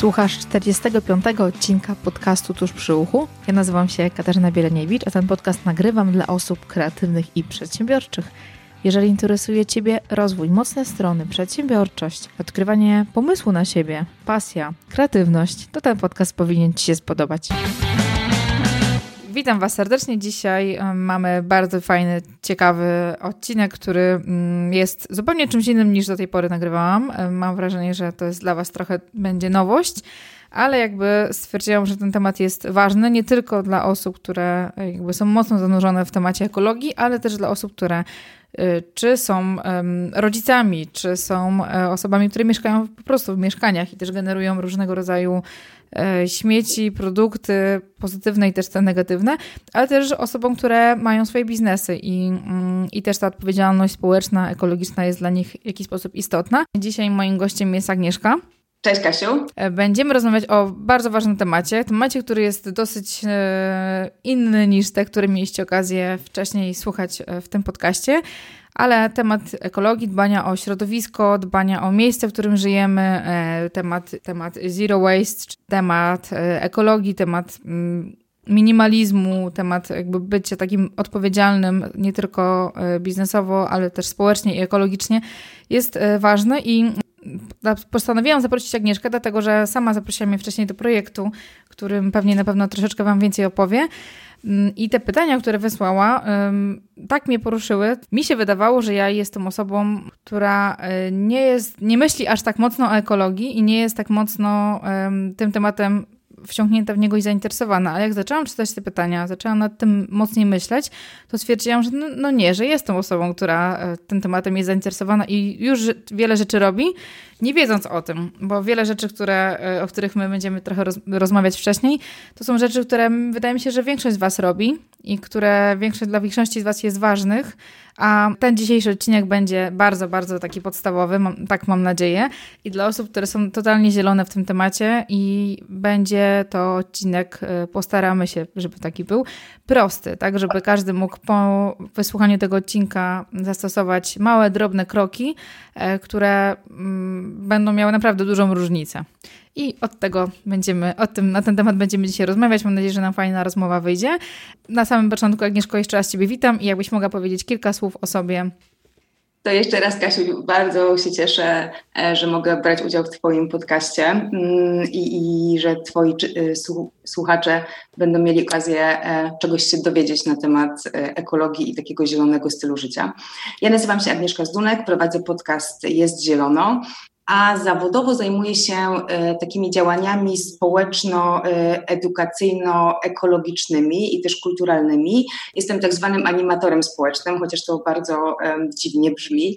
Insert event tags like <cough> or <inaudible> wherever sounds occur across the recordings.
Słuchasz 45. odcinka podcastu Tuż przy uchu. Ja nazywam się Katarzyna Bieleniewicz, a ten podcast nagrywam dla osób kreatywnych i przedsiębiorczych. Jeżeli interesuje Ciebie rozwój, mocne strony, przedsiębiorczość, odkrywanie pomysłu na siebie, pasja, kreatywność, to ten podcast powinien Ci się spodobać. Witam Was serdecznie. Dzisiaj mamy bardzo fajny, ciekawy odcinek, który mm, jest zupełnie czymś innym niż do tej pory nagrywałam. Mam wrażenie, że to jest dla Was trochę będzie nowość, ale jakby stwierdziłam, że ten temat jest ważny nie tylko dla osób, które jakby są mocno zanurzone w temacie ekologii, ale też dla osób, które y, czy są rodzicami, czy są e, osobami, które mieszkają po prostu w mieszkaniach i też generują różnego rodzaju E, śmieci, produkty pozytywne i też te negatywne, ale też osobom, które mają swoje biznesy i, mm, i też ta odpowiedzialność społeczna, ekologiczna jest dla nich w jakiś sposób istotna. Dzisiaj moim gościem jest Agnieszka. Cześć Kasiu. E, będziemy rozmawiać o bardzo ważnym temacie. Temacie, który jest dosyć e, inny niż te, które mieliście okazję wcześniej słuchać w tym podcaście ale temat ekologii, dbania o środowisko, dbania o miejsce, w którym żyjemy, e, temat, temat zero waste, temat e, ekologii, temat mm, minimalizmu, temat jakby bycia takim odpowiedzialnym nie tylko e, biznesowo, ale też społecznie i ekologicznie jest ważny i postanowiłam zaprosić Agnieszkę, dlatego że sama zaprosiła mnie wcześniej do projektu, którym pewnie na pewno troszeczkę Wam więcej opowie. Mm, I te pytania, które wysłała, tak mnie poruszyły. Mi się wydawało, że ja jestem osobą, która e, nie jest, nie myśli aż tak mocno o ekologii i nie jest tak mocno tym tematem wciągnięta w niego i zainteresowana. Ale jak zaczęłam czytać te pytania, zaczęłam nad tym mocniej myśleć, to stwierdziłam, że no, no nie, że jestem osobą, która e, tym tematem jest zainteresowana i już wiele rzeczy robi, nie wiedząc o tym, bo wiele rzeczy, które, e, o których my będziemy trochę roz, rozmawiać wcześniej, to są rzeczy, które wydaje mi się, że większość z Was robi i które większość, dla większości z Was jest ważnych, a ten dzisiejszy odcinek będzie bardzo, bardzo taki podstawowy, mam, tak mam nadzieję. I dla osób, które są totalnie zielone w tym temacie i będzie to odcinek, e, postaramy się, żeby taki był, prosty, tak, żeby każdy mógł po wysłuchaniu tego odcinka zastosować małe, drobne kroki, e, które mm, będą miały naprawdę dużą różnicę. I od tego będziemy, o tym, na ten temat będziemy dzisiaj rozmawiać. Mam nadzieję, że nam fajna rozmowa wyjdzie. Na samym początku, Agnieszko, jeszcze raz Ciebie witam i jakbyś mogła powiedzieć kilka słów o sobie. To jeszcze raz, Kasiu, bardzo się cieszę, e, że mogę brać udział w Twoim podcaście mm, i, i że Twoi e, słuchacze będą mieli okazję e, czegoś się dowiedzieć na temat ekologii i takiego zielonego stylu życia. Ja nazywam się Agnieszka Zdunek, prowadzę podcast Jest Zielono a zawodowo zajmuję się e, takimi działaniami społeczno-edukacyjno-ekologicznymi i też kulturalnymi. Jestem tak zwanym animatorem społecznym, chociaż to bardzo dziwnie brzmi.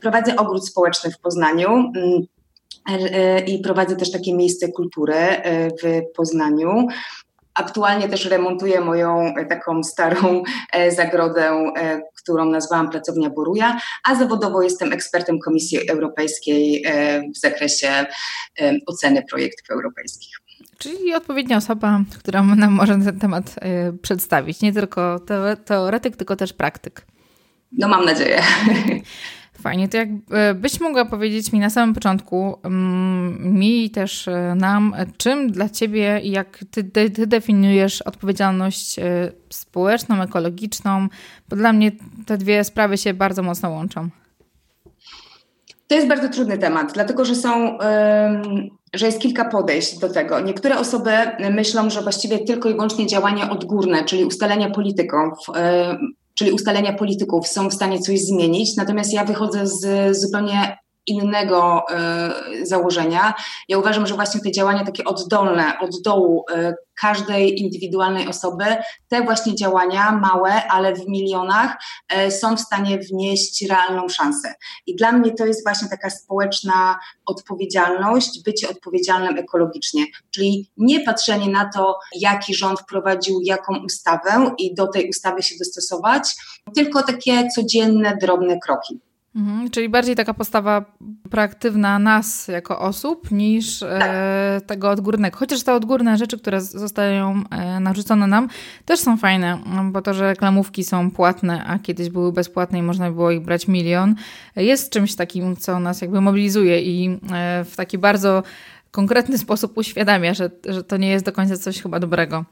Prowadzę ogród społeczny w Poznaniu. Mm, e, I prowadzę też takie miejsce kultury e, w Poznaniu. Aktualnie też remontuję moją taką starą zagrodę którą nazwałam Pracownia Boruja, a zawodowo jestem ekspertem Komisji Europejskiej e, w zakresie e, oceny projektów europejskich. Czyli odpowiednia osoba, która nam może ten temat e, przedstawić. Nie tylko teoretyk, tylko też praktyk. No mam nadzieję. <laughs> Fajnie, to jakbyś mogła powiedzieć mi na samym początku, mm, mi też e, nam, czym dla Ciebie i jak ty, ty, definiujesz odpowiedzialność e, społeczną, ekologiczną, bo dla mnie te dwie sprawy się bardzo mocno łączą. To jest bardzo trudny temat, dlatego że są, że jest kilka podejść do tego. Niektóre osoby myślą, że właściwie tylko i wyłącznie działania odgórne, czyli ustalenia polityków, czyli ustalenia polityków są w stanie coś zmienić. Natomiast ja wychodzę z zupełnie innego y, założenia. Ja uważam, że właśnie te działania takie oddolne, od dołu y, każdej indywidualnej osoby, te właśnie działania małe, ale w milionach y, są w stanie wnieść realną szansę. I dla mnie to jest właśnie taka społeczna odpowiedzialność, bycie odpowiedzialnym ekologicznie, czyli nie patrzenie na to, jaki rząd wprowadził jaką ustawę i do tej ustawy się dostosować, tylko takie codzienne, drobne kroki. Mhm, czyli bardziej taka postawa proaktywna nas jako osób niż e, tak. e, tego odgórnego. Chociaż te odgórne rzeczy, które zostają e, narzucone nam, też są fajne, bo to, że reklamówki są płatne, a kiedyś były bezpłatne i można było ich brać milion, jest czymś takim, co nas jakby mobilizuje i e, w taki bardzo konkretny <laughs> sposób uświadamia, że, że to nie jest do końca coś chyba dobrego.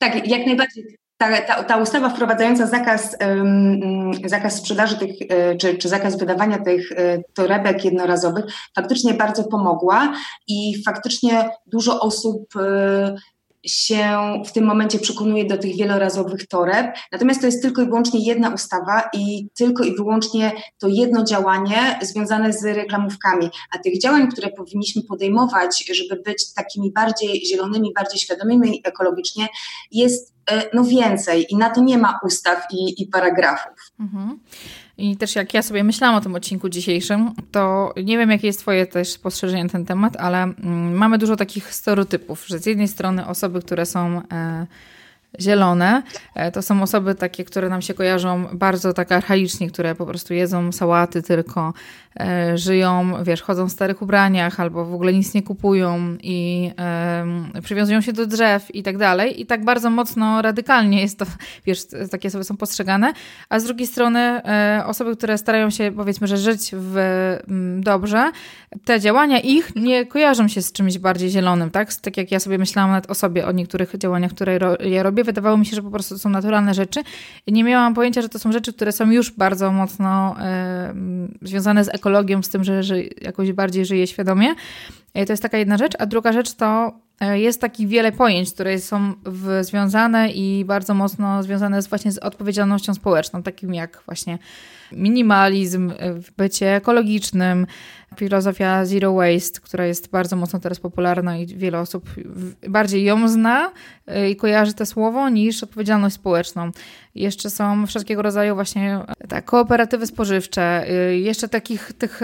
Tak, jak najbardziej. Ta, ta, ta ustawa wprowadzająca zakaz, um, zakaz sprzedaży tych, e, czy, czy zakaz wydawania tych e, torebek jednorazowych faktycznie bardzo pomogła i faktycznie dużo osób się w tym momencie przekonuje do tych wielorazowych toreb. Natomiast to jest tylko i wyłącznie jedna ustawa i tylko i wyłącznie to jedno działanie związane z reklamówkami. A tych działań, które powinniśmy podejmować, żeby być takimi bardziej zielonymi, bardziej świadomymi ekologicznie, jest e, no więcej i na to nie ma ustaw i, i paragrafów. Mhm. I też jak ja sobie myślałam o tym odcinku dzisiejszym, to nie wiem, jakie jest Twoje też spostrzeżenie na ten temat, ale mm, mamy dużo takich stereotypów, że z jednej strony osoby, które są. E, zielone. E, to są osoby takie, które nam się kojarzą bardzo tak archaicznie, które po prostu jedzą sałaty tylko, e, żyją, wiesz, chodzą w starych ubraniach albo w ogóle nic nie kupują i e, przywiązują się do drzew i tak dalej. I tak bardzo mocno radykalnie jest to, <laughs> wiesz, takie osoby są postrzegane. A z drugiej strony e, osoby, które starają się powiedzmy, że żyć w, dobrze, te działania ich nie kojarzą się z czymś bardziej zielonym, tak? Tak jak ja sobie myślałam nawet o sobie, o niektórych działaniach, które ro, ja robię, wydawało mi się, że po prostu są naturalne rzeczy. Nie miałam pojęcia, że to są rzeczy, które są już bardzo mocno e, związane z ekologią, z tym, że, że jakoś bardziej żyje świadomie. I to jest taka jedna rzecz. A druga rzecz to e, jest takich wiele pojęć, które są związane i bardzo mocno związane z, właśnie z odpowiedzialnością społeczną, takim jak właśnie minimalizm, e, bycie ekologicznym, filozofia zero waste, która jest bardzo mocno teraz popularna i wiele osób bardziej ją zna y, i kojarzy to słowo niż odpowiedzialność społeczną. Jeszcze są wszelkiego rodzaju właśnie tak, kooperatywy spożywcze, jeszcze takich tych,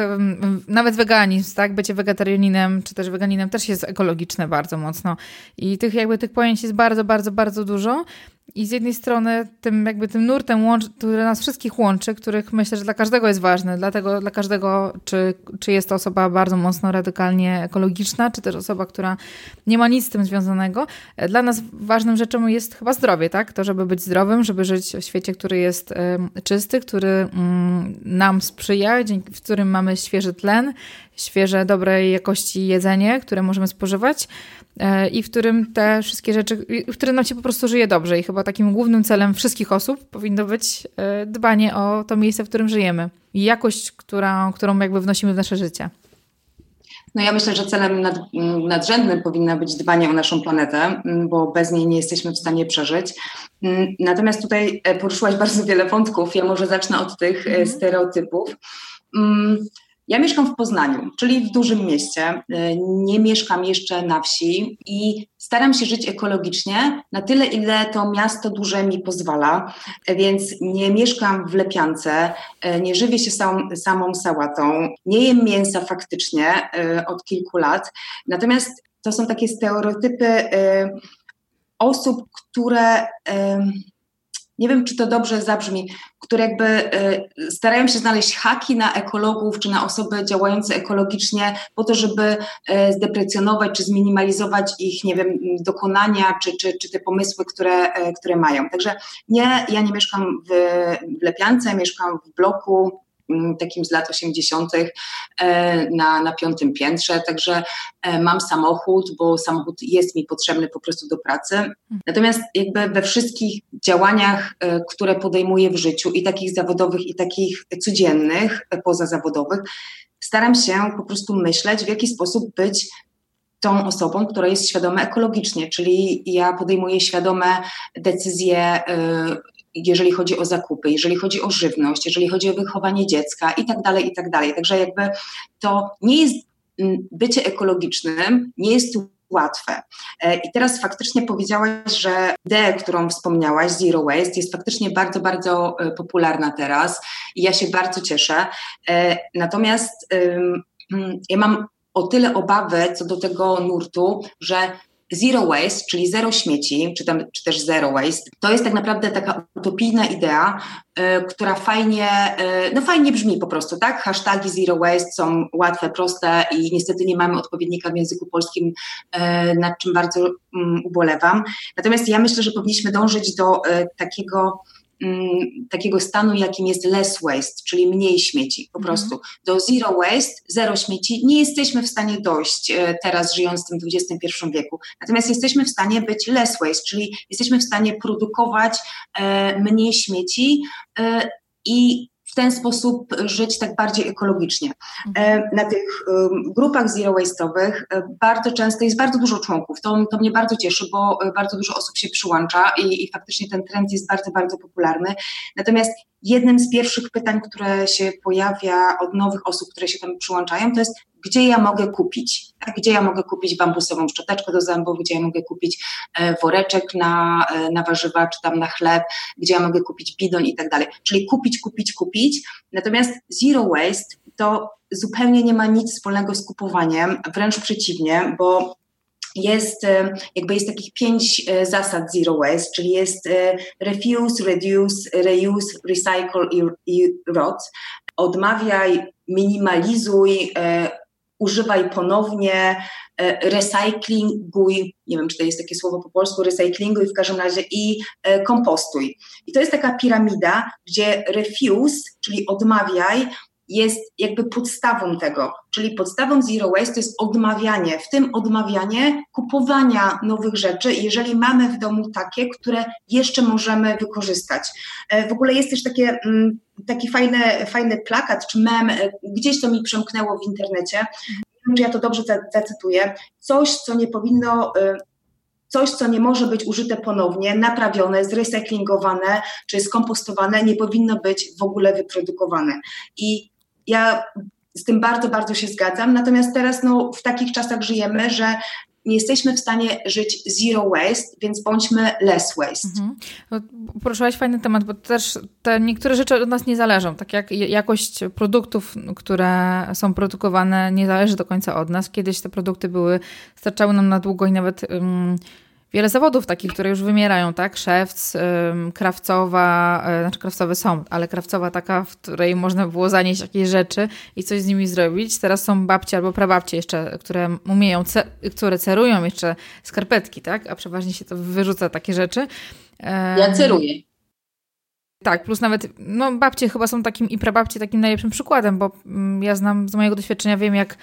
nawet weganizm, tak, bycie wegetarianinem czy też weganinem też jest ekologiczne bardzo mocno i tych jakby tych pojęć jest bardzo, bardzo, bardzo dużo. I z jednej strony tym jakby tym nurtem, łączy, który nas wszystkich łączy, których myślę, że dla każdego jest ważny, dlatego dla każdego, czy, czy jest to osoba bardzo mocno radykalnie ekologiczna, czy też osoba, która nie ma nic z tym związanego. Dla nas ważną rzeczą jest chyba zdrowie, tak? To, żeby być zdrowym, żeby żyć w świecie, który jest czysty, który mm, nam sprzyja, w którym mamy świeży tlen, świeże, dobrej jakości jedzenie, które możemy spożywać e, i w którym te wszystkie rzeczy, w którym nam się po prostu żyje dobrze. I chyba takim głównym celem wszystkich osób powinno być e, dbanie o to miejsce, w którym żyjemy i jakość, która, którą jakby wnosimy w nasze życie. No ja myślę, że celem nad, nadrzędnym powinno być dbanie o naszą planetę, bo bez niej nie jesteśmy w stanie przeżyć. Natomiast tutaj e, poruszyłaś bardzo wiele wątków. Ja może zacznę od tych mm. stereotypów. Ja mieszkam w Poznaniu, czyli w dużym mieście. Y, nie mieszkam jeszcze na wsi i staram się żyć ekologicznie na tyle, ile to miasto duże mi pozwala. Więc nie mieszkam w lepiance, y, nie żywię się sam, samą sałatą, nie jem mięsa faktycznie y, od kilku lat. Natomiast to są takie stereotypy osób, które nie wiem, czy to dobrze zabrzmi, które jakby y, starają się znaleźć haki na ekologów czy na osoby działające ekologicznie po to, żeby y, zdeprecjonować czy zminimalizować ich, nie wiem, dokonania czy, czy, czy te pomysły, które, y, które mają. Także nie, ja nie mieszkam w, w Lepiance, mieszkam w bloku takim z lat 80. E, na, na piątym piętrze, także e, mam samochód, bo samochód jest mi potrzebny po prostu do pracy. Natomiast jakby we wszystkich działaniach, e, które podejmuję w życiu i takich zawodowych, i takich codziennych, pozazawodowych, staram się po prostu myśleć, w jaki sposób być tą osobą, która jest świadoma ekologicznie, czyli ja podejmuję świadome decyzje jeżeli chodzi o zakupy, jeżeli chodzi o żywność, jeżeli chodzi o wychowanie dziecka i tak dalej, i tak dalej. Także jakby to nie jest mm, bycie ekologicznym, nie jest łatwe. E, I teraz faktycznie powiedziałaś, że idea, którą wspomniałaś, Zero Waste, jest faktycznie bardzo, bardzo e, popularna teraz i ja się bardzo cieszę. E, natomiast ja mam o tyle obawy co do tego nurtu, że Zero waste, czyli zero śmieci, czy, tam, czy też zero waste, to jest tak naprawdę taka utopijna idea, y, która fajnie, y, no fajnie brzmi po prostu, tak? Hashtagi zero waste są łatwe, proste i niestety nie mamy odpowiednika w języku polskim, y, nad czym bardzo um, ubolewam. Natomiast ja myślę, że powinniśmy dążyć do takiego mm, takiego stanu, jakim jest less waste, czyli mniej śmieci po mhm. prostu. Do zero waste, zero śmieci nie jesteśmy w stanie dojść e, teraz żyjąc w tym XXI wieku. Natomiast jesteśmy w stanie być less waste, czyli jesteśmy w stanie produkować e, mniej śmieci e, i ten sposób żyć tak bardziej ekologicznie. Mhm. E, na tych grupach zero waste'owych e, bardzo często jest bardzo dużo członków. To, to mnie bardzo cieszy, bo e, bardzo dużo osób się przyłącza i, i faktycznie ten trend jest bardzo, bardzo popularny. Natomiast jednym z pierwszych pytań, które się pojawia od nowych osób, które się tam przyłączają, to jest gdzie ja mogę kupić, tak? gdzie ja mogę kupić bambusową szczoteczkę do zębów, gdzie ja mogę kupić e, woreczek na, e, na warzywa czy tam na chleb, gdzie ja mogę kupić bidon i tak dalej. Czyli kupić, kupić, kupić. Natomiast zero waste to zupełnie nie ma nic wspólnego z kupowaniem, wręcz przeciwnie, bo jest, e, jakby jest takich pięć zasad zero waste, czyli jest refuse, reduce, reuse, recycle i rot. Odmawiaj, minimalizuj, używaj ponownie, e, recyklinguj, nie wiem, czy to jest takie słowo po polsku, recyklinguj w każdym razie i e, kompostuj. I to jest taka piramida, gdzie refuse, czyli odmawiaj, jest jakby podstawą tego, czyli podstawą zero waste to jest odmawianie, w tym odmawianie kupowania nowych rzeczy, jeżeli mamy w domu takie, które jeszcze możemy wykorzystać. E, w ogóle jest też takie, mm, taki fajny, fajny plakat czy mem, e, gdzieś to mi przemknęło w internecie, nie wiem, czy ja to dobrze zacytuję, coś, co nie powinno e, coś, co nie może być użyte ponownie, naprawione, zrecyklingowane czy skompostowane, nie powinno być w ogóle wyprodukowane. I ja z tym bardzo, bardzo się zgadzam. Natomiast teraz no, w takich czasach żyjemy, że nie jesteśmy w stanie żyć zero waste, więc bądźmy less waste. Mhm. No, poruszyłaś fajny temat, bo też te niektóre rzeczy od nas nie zależą. Tak jak jakość produktów, które są produkowane, nie zależy do końca od nas. Kiedyś te produkty były, starczały nam na długo i nawet. Um, wiele zawodów takich, które już wymierają, tak? Szewc, krawcowa, e, znaczy krawcowe są, ale krawcowa taka, w której można było zanieść jakieś rzeczy i coś z nimi zrobić. Teraz są babcie albo prababcie jeszcze, które umieją, które cerują jeszcze skarpetki, tak? A przeważnie się to wyrzuca takie rzeczy. Ja ceruję. Tak, plus nawet, no babcie chyba są takim i prababcie takim najlepszym przykładem, bo mm, ja znam z mojego doświadczenia, wiem jak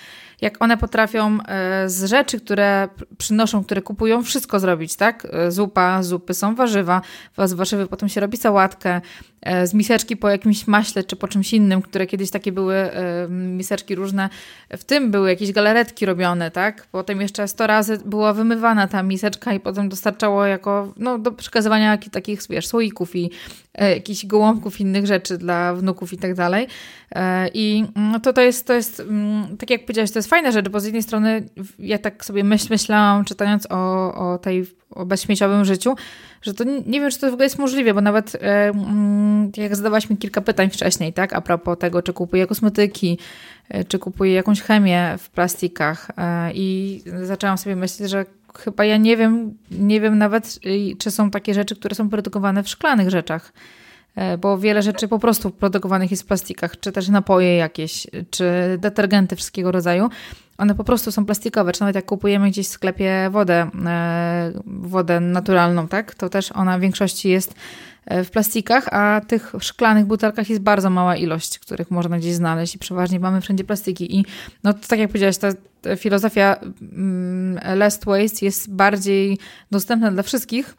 jak one potrafią e, z rzeczy, które przynoszą, które kupują, wszystko zrobić, tak? E, zupa, zupy są warzywa, z warzywy potem się robi sałatkę, e, z miseczki po jakimś maśle czy po czymś innym, które kiedyś takie były miseczki różne, w tym były jakieś galaretki robione, tak? Potem jeszcze 100 razy była wymywana ta miseczka i potem dostarczało jako, no, do przekazywania takich, wiesz, słoików i jakichś gołąbków, innych rzeczy dla wnuków i tak dalej. I no, to, to jest, to jest, mm, tak jak powiedziałaś, to jest fajna rzecz, bo z jednej strony ja tak sobie myśl, myślałam, czytając o, o tej o bezśmieciowym życiu, że to nie, wiem, czy to w ogóle jest możliwe, bo nawet e, mm, jak zadawałaś mi kilka pytań wcześniej, tak, a propos tego, czy kupuję kosmetyki, e, czy kupuję jakąś chemię w plastikach e, i zaczęłam sobie myśleć, że chyba ja nie wiem, nie wiem nawet, czy są takie rzeczy, które są produkowane w szklanych rzeczach. E, bo wiele rzeczy po prostu produkowanych jest w plastikach, czy też napoje jakieś, czy detergenty wszystkiego rodzaju. One po prostu są plastikowe, czy nawet jak kupujemy gdzieś w sklepie wodę, e, wodę naturalną, tak, to też ona w większości jest e, w plastikach, a tych szklanych butelkach jest bardzo mała ilość, których można gdzieś znaleźć i przeważnie mamy wszędzie plastiki. I no tak jak powiedziałaś, ta filozofia mm, less waste jest bardziej dostępna dla wszystkich,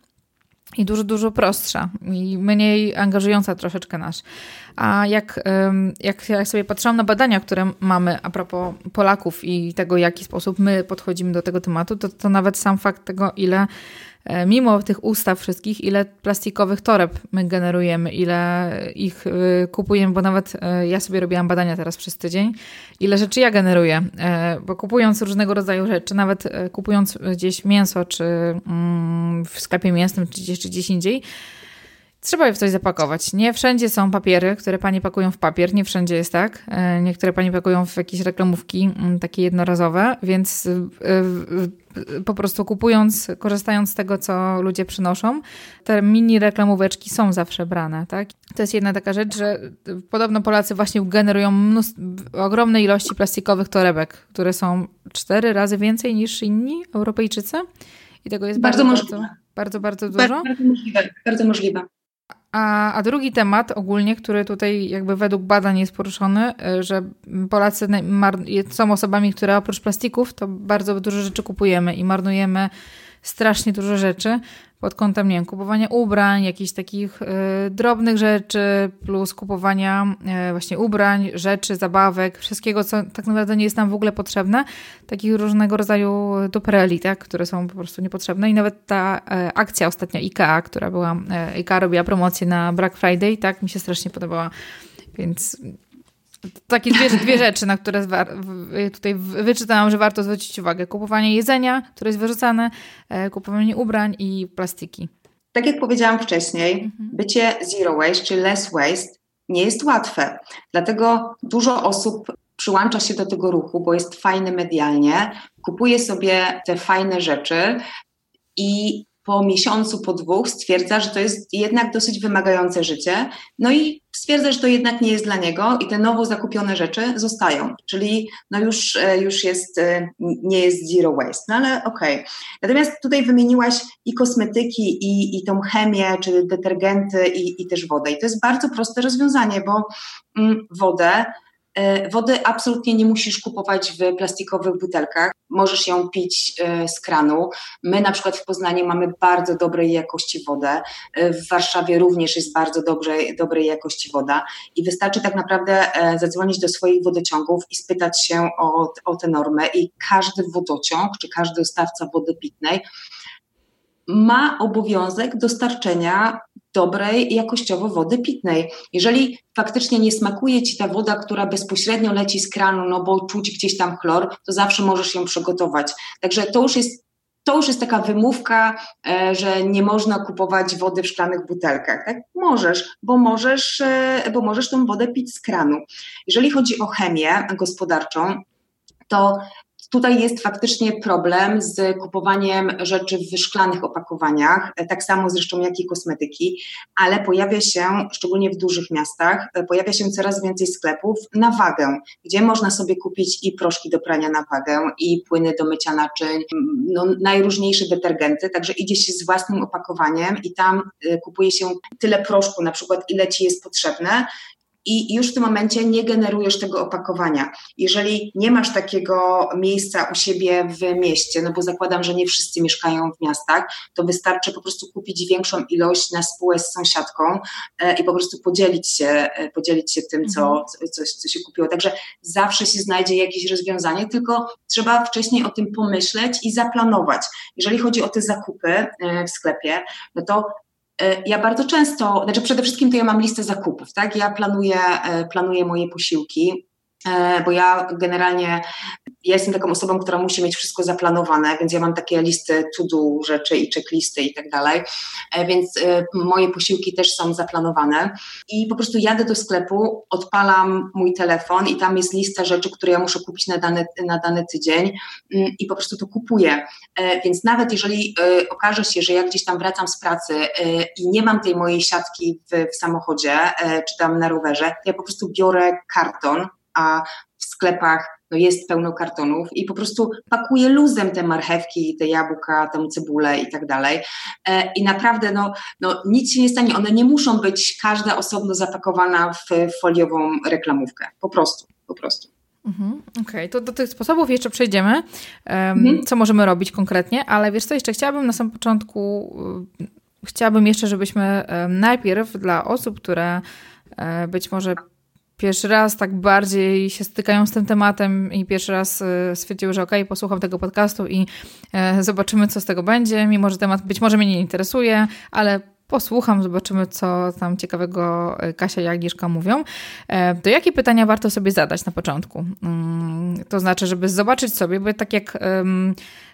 i dużo, dużo prostsza i mniej angażująca troszeczkę nas. A jak, jak, jak sobie patrzyłam na badania, które mamy a propos Polaków i tego, w jaki sposób my podchodzimy do tego tematu, to, to nawet sam fakt tego, ile mimo tych ustaw wszystkich, ile plastikowych toreb my generujemy, ile ich e, kupujemy, bo nawet e, ja sobie robiłam badania teraz przez tydzień, ile rzeczy ja generuję, bo kupując różnego rodzaju rzeczy, nawet kupując gdzieś mięso, czy mm, w sklepie mięsnym, czy gdzieś, czy gdzieś indziej, Trzeba je w coś zapakować. Nie wszędzie są papiery, które pani pakują w papier, nie wszędzie jest tak. E, niektóre pani pakują w jakieś reklamówki mm, takie jednorazowe, więc e, po prostu kupując, korzystając z tego, co ludzie przynoszą, te mini reklamóweczki są zawsze brane, tak? To jest jedna taka rzecz, że podobno Polacy właśnie generują mnóstwo, ogromne ilości plastikowych torebek, które są cztery razy więcej niż inni Europejczycy. I tego jest bardzo, bardzo, bardzo, bardzo, bardzo dużo. Bardzo, bardzo możliwe. Bardzo możliwe. A, a drugi temat ogólnie, który tutaj jakby według badań jest poruszony, y, że Polacy są osobami, które oprócz plastików to bardzo dużo rzeczy kupujemy i marnujemy strasznie dużo rzeczy pod kątem, nie wiem, kupowania ubrań, jakichś takich y, drobnych rzeczy, plus kupowania y, właśnie ubrań, rzeczy, zabawek, wszystkiego, co tak naprawdę nie jest nam w ogóle potrzebne, takich różnego rodzaju dupereli, tak, które są po prostu niepotrzebne. I nawet ta y, akcja ostatnio IKEA, która była, IKEA robiła promocję na Black Friday, tak, mi się strasznie podobała, więc takie dwie, dwie rzeczy, na które tutaj wyczytałam, że warto zwrócić uwagę. Kupowanie jedzenia, które jest wyrzucane, e, kupowanie ubrań i plastiki. Tak jak powiedziałam wcześniej, mhm. bycie zero waste czy less waste nie jest łatwe. Dlatego dużo osób przyłącza się do tego ruchu, bo jest fajny medialnie, kupuje sobie te fajne rzeczy i po miesiącu, po dwóch stwierdza, że to jest jednak dosyć wymagające życie, no i stwierdza, że to jednak nie jest dla niego i te nowo zakupione rzeczy zostają, czyli no już, e, już jest, e, nie jest zero waste, no ale okej. Okay. Natomiast tutaj wymieniłaś i kosmetyki, i, i tą chemię, czy detergenty, i, i też wodę i to jest bardzo proste rozwiązanie, bo mm, wodę wody absolutnie nie musisz kupować w plastikowych butelkach. Możesz ją pić e, z kranu. My na przykład w Poznaniu mamy bardzo dobrej jakości wodę. E, w Warszawie również jest bardzo dobrze, dobrej jakości woda i wystarczy tak naprawdę zadzwonić do swoich wodociągów i spytać się o, o te normy i każdy wodociąg czy każdy dostawca wody pitnej ma obowiązek dostarczenia dobrej jakościowo wody pitnej. Jeżeli faktycznie nie smakuje ci ta woda, która bezpośrednio leci z kranu, no bo czuć gdzieś tam chlor, to zawsze możesz ją przygotować. Także to już jest to już jest taka wymówka, e, że nie można kupować wody w szklanych butelkach. Tak? Możesz, bo możesz, e, bo możesz tą wodę pić z kranu. Jeżeli chodzi o chemię gospodarczą, to Tutaj jest faktycznie problem z kupowaniem rzeczy w szklanych opakowaniach, tak samo zresztą jak i kosmetyki, ale pojawia się, szczególnie w dużych miastach, pojawia się coraz więcej sklepów na wagę, gdzie można sobie kupić i proszki do prania na wagę, i płyny do mycia naczyń, no, najróżniejsze detergenty, także idzie się z własnym opakowaniem i tam y, kupuje się tyle proszku, na przykład ile ci jest potrzebne i już w tym momencie nie generujesz tego opakowania. Jeżeli nie masz takiego miejsca u siebie w mieście, no bo zakładam, że nie wszyscy mieszkają w miastach, to wystarczy po prostu kupić większą ilość na spółę z sąsiadką e, i po prostu podzielić się, e, podzielić się tym, co, mhm. co, co się kupiło. Także zawsze się znajdzie jakieś rozwiązanie, tylko trzeba wcześniej o tym pomyśleć i zaplanować. Jeżeli chodzi o te zakupy e, w sklepie, no to ja bardzo często, znaczy przede wszystkim to ja mam listę zakupów, tak? Ja planuję, e, planuję moje posiłki, e, bo ja generalnie ja jestem taką osobą, która musi mieć wszystko zaplanowane, więc ja mam takie listy to-do rzeczy i checklisty i tak dalej, więc moje posiłki też są zaplanowane. I po prostu jadę do sklepu, odpalam mój telefon i tam jest lista rzeczy, które ja muszę kupić na dany, na dany tydzień mm, i po prostu to kupuję, więc nawet jeżeli okaże się, że ja gdzieś tam wracam z pracy i nie mam tej mojej siatki w, w samochodzie czy tam na rowerze, ja po prostu biorę karton, a w sklepach no jest pełno kartonów i po prostu pakuję luzem te marchewki, te jabłka, tę cebulę i tak dalej. E, I naprawdę no, no nic się nie stanie. One nie muszą być każda osobno zapakowana w foliową reklamówkę. Po prostu, po prostu. Mhm, Okej, okay. to do tych sposobów jeszcze przejdziemy, um, mhm. co możemy robić konkretnie, ale wiesz co, jeszcze chciałabym na samym początku, chciałabym jeszcze, żebyśmy najpierw dla osób, które um, być może pierwszy raz tak bardziej się stykają z tym tematem i pierwszy raz e, stwierdziły, że okej, okay, posłucham tego podcastu i e, zobaczymy, co z tego będzie, mimo że temat być może mnie nie interesuje, ale posłucham, zobaczymy, co tam ciekawego e, Kasia i Agnieszka mówią. To jakie pytania warto sobie zadać na początku? Mm, to znaczy, żeby zobaczyć sobie, bo tak jak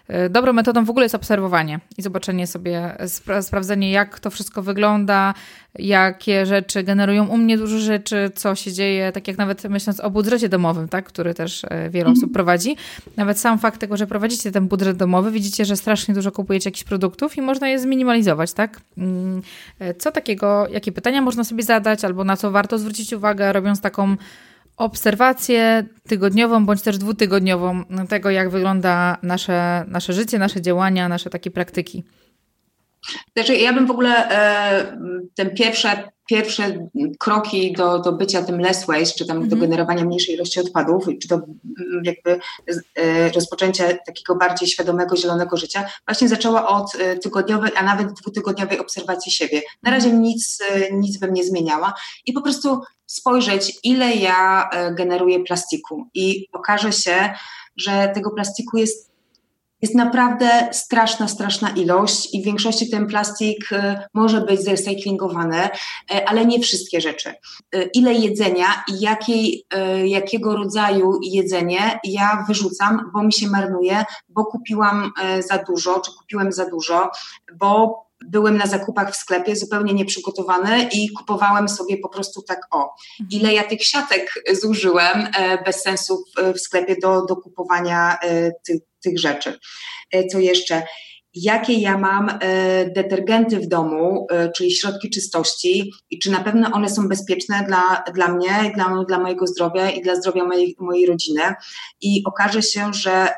E, dobrą metodą w ogóle jest obserwowanie i zobaczenie sobie, spra sprawdzenie, jak to wszystko wygląda, jakie rzeczy generują u mnie dużo rzeczy, co się dzieje, tak jak nawet myśląc o budżecie domowym, tak, który też e, wiele osób mhm. prowadzi. Nawet sam fakt tego, że prowadzicie ten budżet domowy, widzicie, że strasznie dużo kupujecie jakichś produktów i można je zminimalizować, tak? Mm, e, co takiego, jakie pytania można sobie zadać, albo na co warto zwrócić uwagę, robiąc taką obserwację tygodniową bądź też dwutygodniową tego, jak wygląda nasze, nasze życie, nasze działania, nasze takie praktyki. Znaczy, ja bym w ogóle e, ten pierwsze, pierwsze kroki do, do bycia tym less waste, czy tam mm -hmm. do mhm. generowania mniejszej ilości odpadów, czy do mm, jakby e, rozpoczęcia takiego bardziej świadomego, zielonego życia, właśnie zaczęła od e, tygodniowej, a nawet dwutygodniowej obserwacji siebie. Na razie nic, e, nic bym nie zmieniała i po prostu spojrzeć, ile ja e, generuję plastiku i okaże się, że tego plastiku jest jest naprawdę straszna, straszna ilość i w większości ten plastik y, może być zrecyklingowany, y, ale nie wszystkie rzeczy. Y, ile jedzenia i jakiej, jakiego rodzaju jedzenie ja wyrzucam, bo mi się marnuje, bo kupiłam za dużo, czy kupiłem za dużo, bo byłem na zakupach w sklepie zupełnie nieprzygotowany i kupowałem sobie po prostu tak o. Mhm. Ile ja tych siatek zużyłem bez sensu w sklepie do, do kupowania tych, tych rzeczy. E, co jeszcze? Jakie ja mam e, detergenty w domu, e, czyli środki czystości, i czy na pewno one są bezpieczne dla, dla mnie, dla, dla mojego zdrowia i dla zdrowia mojej, mojej rodziny. I okaże się, że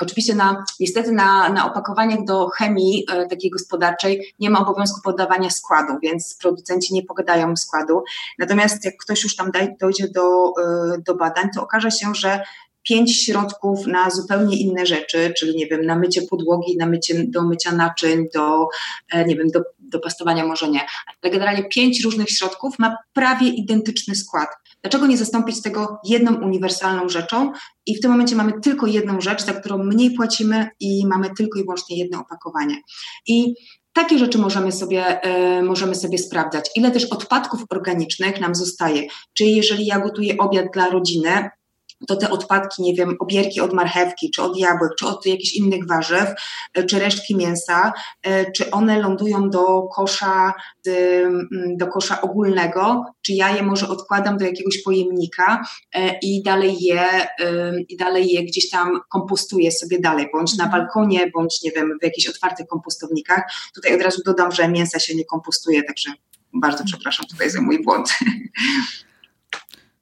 Oczywiście na, niestety na, na opakowaniach do chemii e, takiej gospodarczej nie ma obowiązku podawania składu, więc producenci nie pogadają składu. Natomiast jak ktoś już tam daj, dojdzie do, e, do badań, to okaże się, że pięć środków na zupełnie inne rzeczy, czyli nie wiem, na mycie podłogi, na mycie, do mycia naczyń, do, e, nie wiem, do, do pastowania może nie, ale generalnie pięć różnych środków ma prawie identyczny skład. Dlaczego nie zastąpić tego jedną uniwersalną rzeczą i w tym momencie mamy tylko jedną rzecz, za którą mniej płacimy i mamy tylko i wyłącznie jedno opakowanie. I takie rzeczy możemy sobie, y, możemy sobie sprawdzać. Ile też odpadków organicznych nam zostaje? Czyli jeżeli ja gotuję obiad dla rodziny, to te odpadki, nie wiem, obierki od marchewki, czy od jabłek, czy od jakichś innych warzyw, e, czy resztki mięsa, e, czy one lądują do kosza, do kosza ogólnego, czy ja je może odkładam do jakiegoś pojemnika e, i dalej je, i dalej je gdzieś tam kompostuję sobie dalej, bądź na mhm. balkonie, bądź nie wiem, w jakichś otwartych kompostownikach. Tutaj od razu dodam, że mięsa się nie kompostuje, także bardzo przepraszam tutaj za mój błąd. <laughs>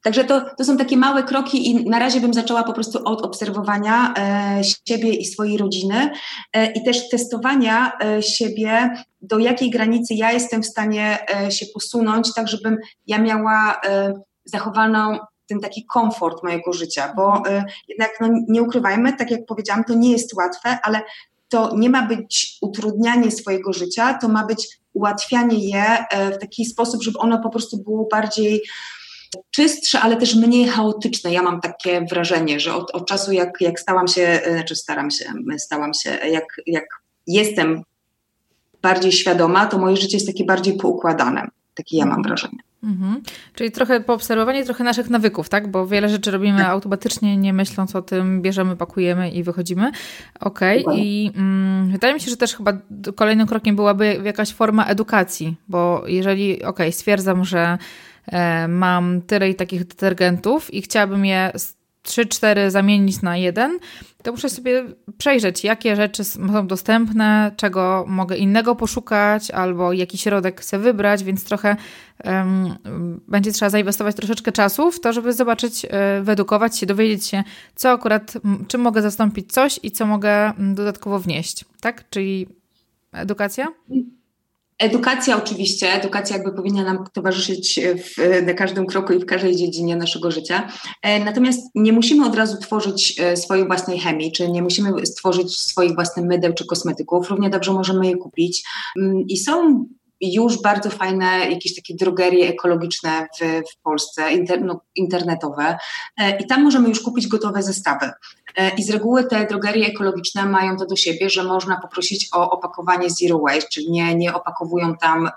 Także to, to są takie małe kroki i na razie bym zaczęła po prostu od obserwowania e, siebie i swojej rodziny e, i też testowania e, siebie, do jakiej granicy ja jestem w stanie e, się posunąć, tak żebym ja miała e, zachowaną ten taki komfort mojego życia, bo e, jednak no, nie ukrywajmy, tak jak powiedziałam, to nie jest łatwe, ale to nie ma być utrudnianie swojego życia, to ma być ułatwianie je w taki sposób, żeby ono po prostu było bardziej czystsze, ale też mniej chaotyczne. Ja mam takie wrażenie, że od, od czasu, jak, jak stałam się, e, znaczy staram się, stałam się, jak, jak jestem bardziej świadoma, to moje życie jest takie bardziej poukładane. Takie ja mam mhm. wrażenie. Mhm. Czyli trochę poobserwowanie trochę naszych nawyków, tak? Bo wiele rzeczy robimy tak. automatycznie, nie myśląc o tym, bierzemy, pakujemy i wychodzimy. Okej. Okay. I mm, wydaje mi się, że też chyba kolejnym krokiem byłaby jakaś forma edukacji, bo jeżeli, okej, okay, stwierdzam, że E, mam tyle i takich detergentów i chciałabym je 3-4 zamienić na jeden, to muszę sobie przejrzeć, jakie rzeczy są dostępne, czego mogę innego poszukać, albo jaki środek chcę wybrać, więc trochę um, będzie trzeba zainwestować troszeczkę czasu w to, żeby zobaczyć, e, wyedukować się, dowiedzieć się, co akurat, czym mogę zastąpić coś i co mogę dodatkowo wnieść, tak? Czyli edukacja? Edukacja oczywiście, edukacja jakby powinna nam towarzyszyć w, na każdym kroku i w każdej dziedzinie naszego życia. E, natomiast nie musimy od razu tworzyć e, swojej własnej chemii, czy nie musimy stworzyć swoich własnych mydeł czy kosmetyków. Równie dobrze możemy je kupić. Mm, I są już bardzo fajne jakieś takie drogerie ekologiczne w, w Polsce, inter, no, internetowe e, i tam możemy już kupić gotowe zestawy. E, I z reguły te drogerie ekologiczne mają to do siebie, że można poprosić o opakowanie zero waste, czyli nie, nie opakowują tam e,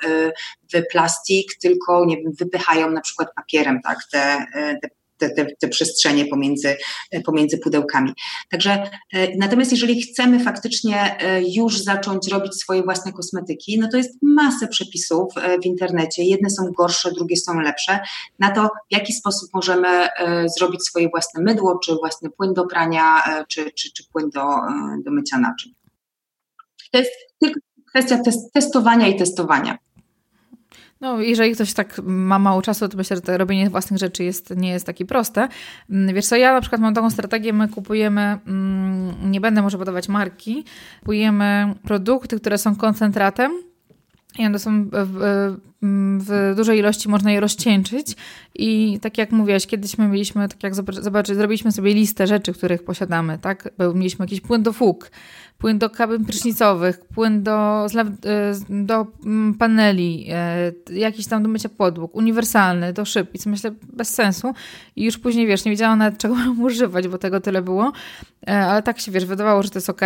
w plastik, tylko nie wiem, wypychają na przykład papierem tak, te, te te, te, te, przestrzenie pomiędzy, pomiędzy pudełkami. Także e, natomiast jeżeli chcemy faktycznie e, już zacząć robić swoje własne kosmetyki, no to jest masę przepisów e, w internecie. Jedne są gorsze, drugie są lepsze. Na to, w jaki sposób możemy zrobić swoje własne mydło, czy własny płyn do prania, czy, czy, czy płyn do, do mycia naczyń. To jest tylko kwestia testowania i testowania. No, jeżeli ktoś tak ma mało czasu, to myślę, że to robienie własnych rzeczy jest, nie jest takie proste. Mm, wiesz co, ja na przykład mam taką strategię, my kupujemy, mm, nie będę może podawać marki, kupujemy produkty, które są koncentratem i one są w, w, dużej ilości, można je rozcieńczyć. I tak jak mówiłaś, kiedyś my mieliśmy, tak jak zobacz, zrobiliśmy sobie listę rzeczy, których posiadamy, tak? Mieliśmy jakiś płyn do fug, płyn do kabin prysznicowych, płyn do, e, do mm, paneli, e, jakiś tam do mycia podłóg, uniwersalny, do szyb i co myślę bez sensu. I już później, wiesz, nie wiedziałam nawet <laughs> czego mam używać, bo tego tyle było, e, ale tak się, wiesz, wydawało, że to jest ok.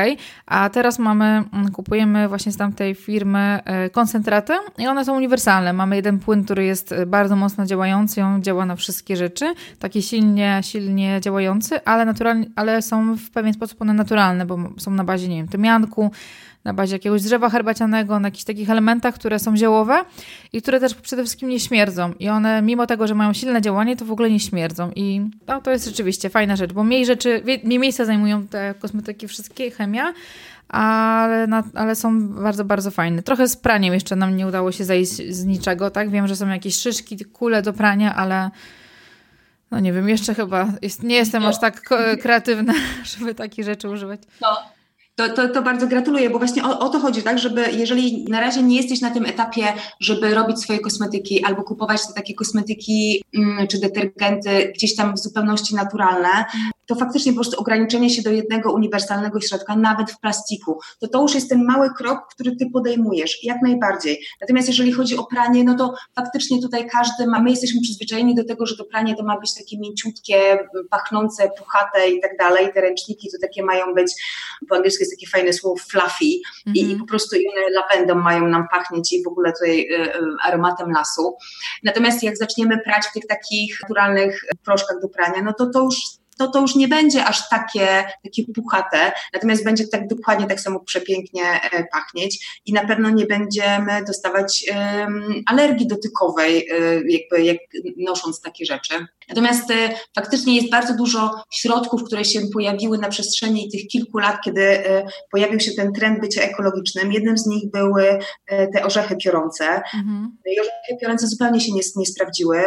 A teraz mamy, mm, kupujemy właśnie z tamtej firmy koncentraty i one są uniwersalne. Mamy jeden płyn, który jest bardzo mocno działający, on działa na wszystkie rzeczy, taki silnie, silnie działający, ale, naturalnie, ale są w pewien sposób one naturalne, bo są na bazie, nie wiem, tymianku, na bazie jakiegoś drzewa herbacianego, na jakichś takich elementach, które są ziołowe i które też przede wszystkim nie śmierdzą. I one, mimo tego, że mają silne działanie, to w ogóle nie śmierdzą. I no, to jest rzeczywiście fajna rzecz, bo mniej rzeczy, mniej miejsca zajmują te kosmetyki wszystkie, chemia, ale, na, ale są bardzo, bardzo fajne. Trochę z praniem jeszcze nam nie udało się zejść z niczego, tak? Wiem, że są jakieś szyszki, kule do prania, ale no nie wiem, jeszcze chyba jest, nie jestem aż tak kreatywna, <laughs> żeby takich rzeczy używać. No. To, to, to, bardzo gratuluję, bo właśnie o, o, to chodzi, tak, żeby jeżeli na razie nie jesteś na tym etapie, żeby robić swoje kosmetyki albo kupować te takie kosmetyki mm, czy detergenty gdzieś tam w zupełności naturalne, to faktycznie po prostu ograniczenie się do jednego uniwersalnego środka, nawet w plastiku, to to już jest ten mały krok, który ty podejmujesz, jak najbardziej. Natomiast jeżeli chodzi o pranie, no to faktycznie tutaj każdy ma, my jesteśmy przyzwyczajeni do tego, że to pranie to ma być takie mięciutkie, pachnące, puchate i tak dalej, te ręczniki to takie mają być, po angielsku jest takie fajne słowo fluffy mm -hmm. i, i, mhm. po prostu one lawendą mają nam pachnieć i w ogóle tutaj y, y, aromatem lasu. Natomiast jak zaczniemy prać w tych takich naturalnych proszkach do prania, no to to już to to już nie będzie aż takie, takie puchate, natomiast będzie tak dokładnie tak samo przepięknie e, pachnieć i na pewno nie będziemy dostawać alergii dotykowej, um, jakby jak nosząc takie rzeczy. Natomiast um, faktycznie jest bardzo dużo środków, które się pojawiły na przestrzeni tych kilku lat, kiedy pojawił się ten trend bycia ekologicznym. Jednym z nich były te orzechy piorące. Mhm. I orzechy piorące zupełnie się nie, nie sprawdziły,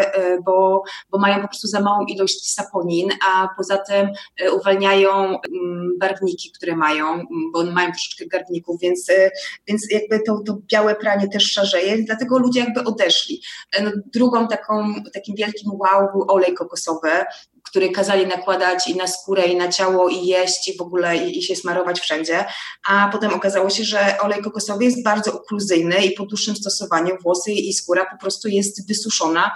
bo, bo mają po prostu za małą ilość saponin, a po poza tym e, uwalniają mm, barwniki, które mają, bo mają troszeczkę garbników, więc, e, więc jakby to, to białe pranie też szarzeje, dlatego ludzie jakby odeszli. E, no, drugą taką, takim wielkim wow był olej kokosowy, który kazali nakładać i na skórę, i na ciało, i jeść, i w ogóle i, i, się smarować wszędzie. A potem okazało się, że olej kokosowy jest bardzo okluzyjny i po dłuższym stosowaniu włosy i skóra po prostu jest wysuszona,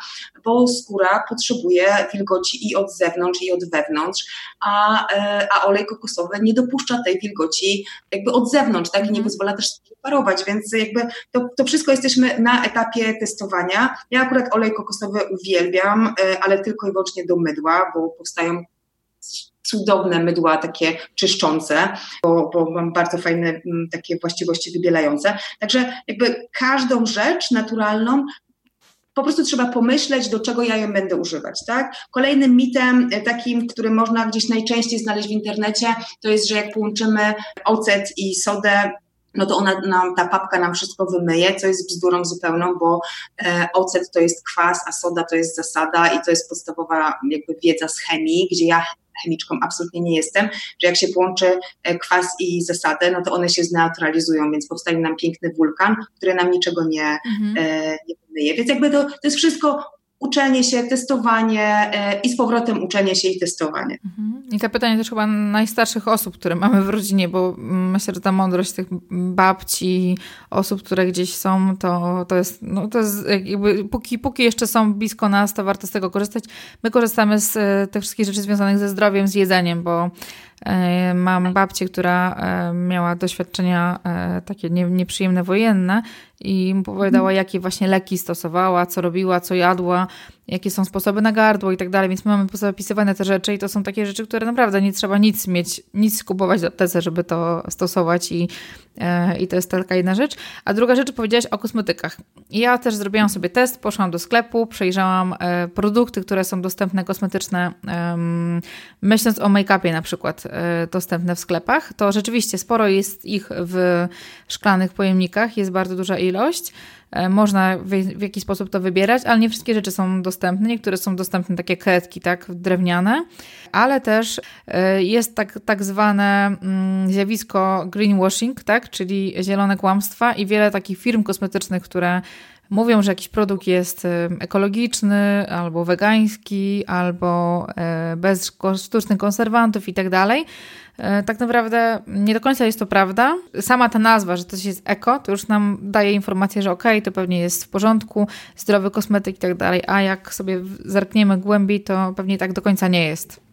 bo skóra potrzebuje wilgoci i od zewnątrz, i od wewnątrz, a, e, a olej kokosowy nie dopuszcza tej wilgoci jakby od zewnątrz, tak? I nie mhm. pozwala też parować, więc jakby to, to wszystko jesteśmy na etapie testowania. Ja akurat olej kokosowy uwielbiam, e, ale tylko i wyłącznie do mydła, bo powstają cudowne mydła takie czyszczące, bo, bo mam bardzo fajne mm, takie właściwości wybielające. Także jakby każdą rzecz naturalną po prostu trzeba pomyśleć, do czego ja ją będę używać, tak? Kolejnym mitem e, takim, który można gdzieś najczęściej znaleźć w internecie, to jest, że jak połączymy ocet i sodę, no to ona nam, ta papka nam wszystko wymyje, co jest bzdurą zupełną, bo e, ocet to jest kwas, a soda to jest zasada i to jest podstawowa jakby wiedza z chemii, gdzie ja chemiczką absolutnie nie jestem, że jak się połączy e, kwas i zasadę, no to one się zneutralizują, więc powstaje nam piękny wulkan, który nam niczego nie, mhm. e, nie wymyje. Więc jakby to, to jest wszystko uczenie się, testowanie e, i z powrotem uczenie się i testowanie. Mhm. I to pytanie też chyba najstarszych osób, które mamy w rodzinie, bo myślę, że ta mądrość tych babci, osób, które gdzieś są, to, to jest, no to jest jakby, póki, póki jeszcze są blisko nas, to warto z tego korzystać. My korzystamy z e, tych wszystkich rzeczy związanych ze zdrowiem, z jedzeniem, bo Mam babcię, która miała doświadczenia takie nieprzyjemne wojenne i opowiadała, mhm. jakie właśnie leki stosowała, co robiła, co jadła, jakie są sposoby na gardło i tak dalej, więc my mamy zapisywane te rzeczy i to są takie rzeczy, które naprawdę nie trzeba nic mieć, nic kupować do aptece, żeby to stosować i, e, i to jest taka jedna rzecz. A druga rzecz, powiedziałaś o kosmetykach. Ja też zrobiłam sobie test, poszłam do sklepu, przejrzałam e, produkty, które są dostępne kosmetyczne, myśląc o make-upie na przykład, e, dostępne w sklepach, to rzeczywiście sporo jest ich w szklanych pojemnikach, jest bardzo duża ilość. E, można w, jakiś sposób to wybierać, ale nie wszystkie rzeczy są dostępne. Niektóre są dostępne takie kredki, tak, drewniane, ale też e, jest tak, tak zwane mm, zjawisko greenwashing, tak, czyli zielone kłamstwa i wiele takich firm kosmetycznych, które mówią, że jakiś produkt jest y, ekologiczny, albo wegański, albo y, bez sztucznych konserwantów i tak dalej. Y, tak naprawdę nie do końca jest to prawda. Sama ta nazwa, że coś jest eko, to już nam daje informację, że okej, okay, to pewnie jest w porządku, zdrowy kosmetyk i tak dalej, a jak sobie zerkniemy głębiej, to pewnie tak do końca nie jest.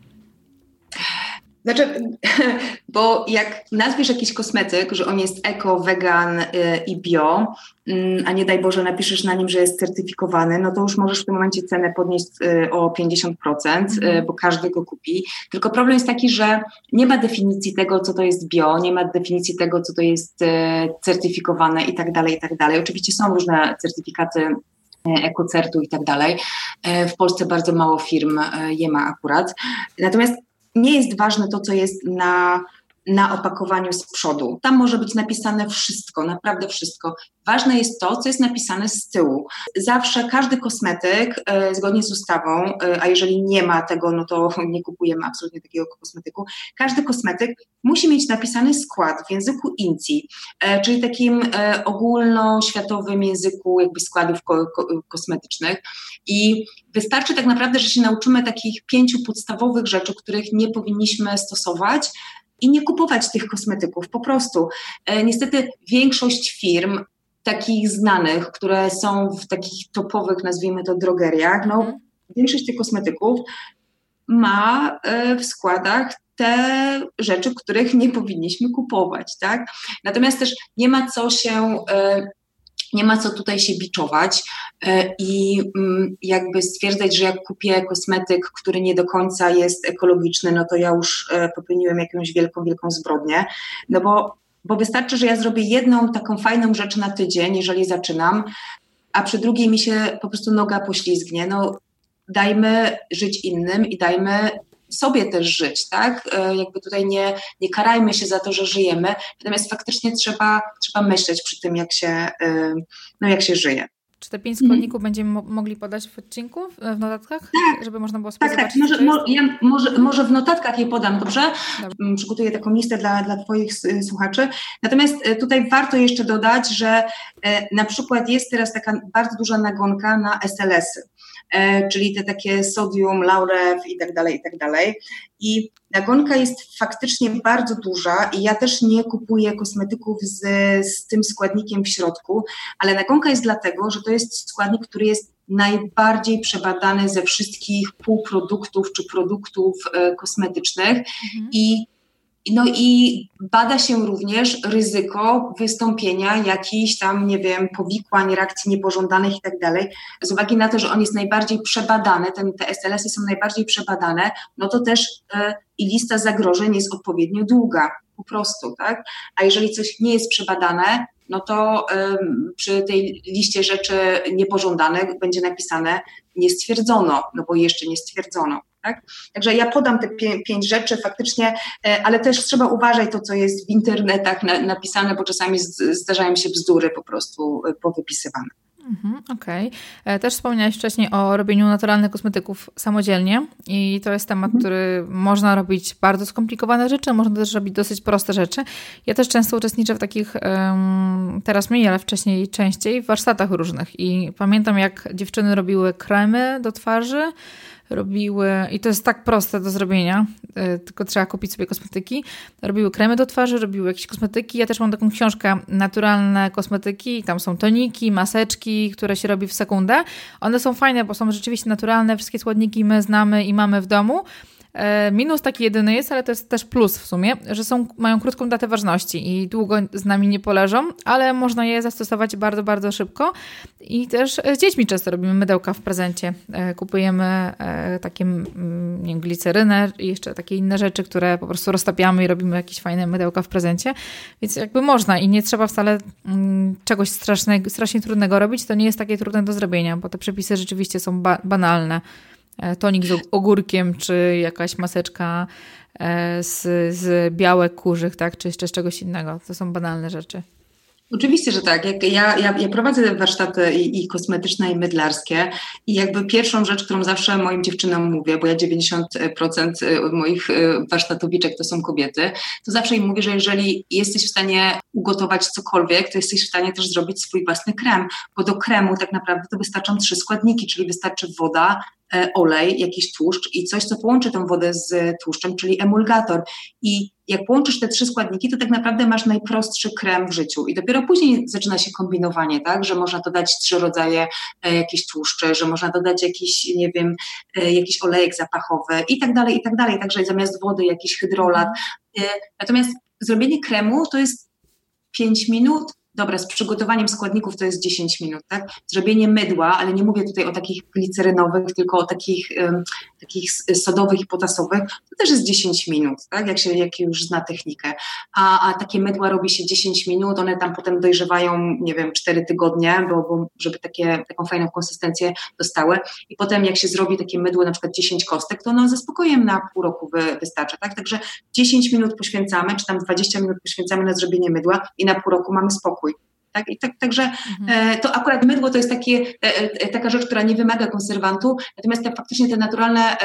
Znaczy, <laughs> bo jak nazwiesz jakiś kosmetyk, że on jest eko, wegan y, i bio, mm, a nie daj Boże napiszesz na nim, że jest certyfikowany, no to już możesz w tym momencie cenę podnieść y, o 50%, mm. bo każdy go kupi. Tylko problem jest taki, że nie ma definicji tego, co to jest bio, nie ma definicji tego, co to jest certyfikowane i tak dalej, i tak dalej. Oczywiście są różne certyfikaty ekocertu i tak dalej. W Polsce bardzo mało firm je ma akurat. Natomiast nie jest ważne to, co jest na, na opakowaniu z przodu. Tam może być napisane wszystko, naprawdę wszystko. Ważne jest to, co jest napisane z tyłu. Zawsze każdy kosmetyk, e, zgodnie z ustawą, e, a jeżeli nie ma tego, no to <laughs> nie kupujemy absolutnie takiego kosmetyku, każdy kosmetyk musi mieć napisany skład w języku INCI, e, czyli takim ogólnoświatowym języku jakby składów ko ko kosmetycznych. I wystarczy tak naprawdę, że się nauczymy takich pięciu podstawowych rzeczy, których nie powinniśmy stosować, i nie kupować tych kosmetyków. Po prostu. niestety większość firm takich znanych, które są w takich topowych, nazwijmy to, drogeriach, no mhm. większość tych kosmetyków ma e, w składach te rzeczy, których nie powinniśmy kupować, tak? Natomiast też nie ma co się e, nie ma co tutaj się biczować e, i mm, jakby stwierdzać, że jak kupię kosmetyk, który nie do końca jest ekologiczny, no to ja już popełniłem jakąś wielką, wielką zbrodnię, no bo bo wystarczy, że ja zrobię jedną taką fajną rzecz na tydzień, jeżeli zaczynam, a przy drugiej mi się po prostu noga poślizgnie. No, dajmy żyć innym i dajmy sobie też żyć, tak? E, jakby tutaj nie, nie karajmy się za to, że żyjemy, natomiast faktycznie trzeba, trzeba myśleć przy tym, jak się, e, no, jak się żyje. Czy te pięć składników mm. będziemy mo mogli podać w odcinku, w notatkach? Tak. Żeby można było sobie Tak, tak. Może, mo ja może, może w notatkach je podam, dobrze? dobrze. Mm, przygotuję taką listę dla, dla Twoich słuchaczy. Natomiast e, tutaj warto jeszcze dodać, że e, na przykład jest teraz taka bardzo duża nagonka na SLS-y. E, czyli te takie sodium, laurew i tak dalej, i tak dalej. I nagonka jest faktycznie bardzo duża i ja też nie kupuję kosmetyków z, z tym składnikiem w środku, ale nagonka jest dlatego, że to jest składnik, który jest najbardziej przebadany ze wszystkich półproduktów czy produktów e, kosmetycznych mhm. i no i bada się również ryzyko wystąpienia jakichś tam, nie wiem, powikłań, reakcji niepożądanych i tak dalej. Z uwagi na to, że on jest najbardziej przebadany, ten, te SLS-y są najbardziej przebadane, no to też y, i lista zagrożeń jest odpowiednio długa, po prostu, tak? A jeżeli coś nie jest przebadane, no to y, przy tej liście rzeczy niepożądanych będzie napisane nie stwierdzono, no bo jeszcze nie stwierdzono. Tak? Także ja podam te pię pięć rzeczy faktycznie, e, ale też trzeba uważać to, co jest w internetach na, napisane, bo czasami zdarzają się bzdury po prostu e, powypisywane. Mhm, Okej. Okay. E, też wspomniałeś wcześniej o robieniu naturalnych kosmetyków samodzielnie i to jest temat, mhm. który można robić bardzo skomplikowane rzeczy, można też robić dosyć proste rzeczy. Ja też często uczestniczę w takich, teraz mniej, ale wcześniej częściej, w warsztatach różnych i pamiętam jak dziewczyny robiły kremy do twarzy, robiły, i to jest tak proste do zrobienia, e, tylko trzeba kupić sobie kosmetyki, robiły kremy do twarzy, robiły jakieś kosmetyki. Ja też mam taką książkę Naturalne kosmetyki, tam są toniki, maseczki, które się robi w sekundę. One są fajne, bo są rzeczywiście naturalne, wszystkie składniki my znamy i mamy w domu, minus taki jedyny jest, ale to jest też plus w sumie, że są, mają krótką datę ważności i długo z nami nie poleżą, ale można je zastosować bardzo, bardzo szybko. I też z dziećmi często robimy mydełka w prezencie. E, kupujemy e, takie mm, nie glicerynę i jeszcze takie inne rzeczy, które po prostu roztapiamy i robimy jakieś fajne mydełka w prezencie. Więc jakby można i nie trzeba wcale mm, czegoś strasznego, strasznie trudnego robić. To nie jest takie trudne do zrobienia, bo te przepisy rzeczywiście są ba banalne. E, tonik z ogórkiem, czy jakaś maseczka e, z, z białek kurzych, tak? czy jeszcze z czegoś innego. To są banalne rzeczy. Oczywiście, że tak. Jak ja, ja, ja prowadzę warsztaty i, i, kosmetyczne, i mydlarskie i jakby pierwszą rzecz, którą zawsze moim dziewczynom mówię, bo ja 90% od moich e, warsztatowiczek to są kobiety, to zawsze im mówię, że jeżeli jesteś w stanie ugotować cokolwiek, to jesteś w stanie też zrobić swój własny krem, bo do kremu tak naprawdę to wystarczą trzy składniki, czyli wystarczy woda, olej, jakiś tłuszcz i coś, co połączy tę wodę z tłuszczem, czyli emulgator. I jak połączysz te trzy składniki, to tak naprawdę masz najprostszy krem w życiu. I dopiero później zaczyna się kombinowanie, tak, że można dodać trzy rodzaje e, jakichś tłuszczy, że można dodać jakiś, nie wiem, e, jakiś olejek zapachowy i tak dalej, i tak dalej. Także zamiast wody jakiś hydrolat. Natomiast zrobienie kremu to jest 5 minut, dobra, z przygotowaniem składników to jest 10 minut, tak? Zrobienie mydła, ale nie mówię tutaj o takich glicerynowych, tylko o takich, um, takich sodowych i potasowych, to też jest 10 minut, tak? Jak się jak już zna technikę. A, a takie mydła robi się 10 minut, one tam potem dojrzewają, nie wiem, 4 tygodnie, bo, bo żeby takie, taką fajną konsystencję dostały. I potem jak się zrobi takie mydło, na przykład 10 kostek, to ono ze spokojem na pół roku wy, wystarcza, tak? Także 10 minut poświęcamy, czy tam 20 minut poświęcamy na zrobienie mydła i na pół roku mamy spokój. Tak? I tak, także mhm. e, to akurat mydło to jest takie, e, e, taka rzecz, która nie wymaga konserwantu, natomiast te, faktycznie te naturalne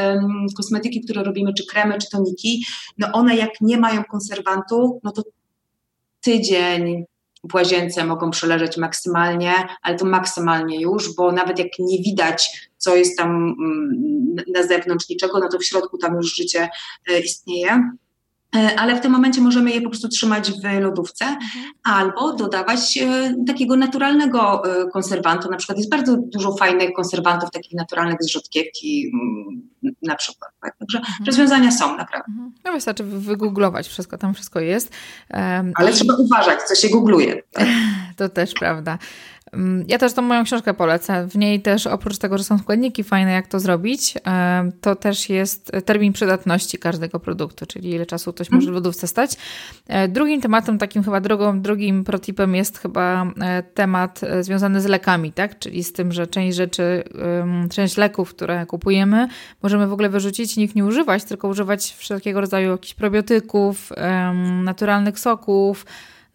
kosmetyki, które robimy, czy kremy, czy toniki, no one jak nie mają konserwantu, no to tydzień w łazience mogą przeleżeć maksymalnie, ale to maksymalnie już, bo nawet jak nie widać, co jest tam mm, na zewnątrz niczego, no to w środku tam już życie istnieje. E, ale w tym momencie możemy je po prostu trzymać w lodówce mhm. albo dodawać e, takiego naturalnego e, konserwantu. Na przykład jest bardzo dużo fajnych konserwantów, takich naturalnych z rzodkiewki mm, na przykład. Tak? Także mhm. rozwiązania są naprawdę. Mhm. No wystarczy wygooglować wszystko, tam wszystko jest. Um, ale i... trzeba uważać, co się googluje. Tak? <laughs> to też prawda. Mm, ja też tą moją książkę polecę. W niej też oprócz tego, że są składniki fajne, jak to zrobić, to też jest termin przydatności każdego produktu, czyli ile czasu coś może w lodówce stać. E, drugim tematem, takim chyba drugą, drugim protipem jest chyba e, temat e, związany z lekami, tak? Czyli z tym, że część rzeczy, część leków, które kupujemy, możemy w ogóle wyrzucić i ich nie używać, tylko używać wszelkiego rodzaju jakichś probiotyków, naturalnych soków,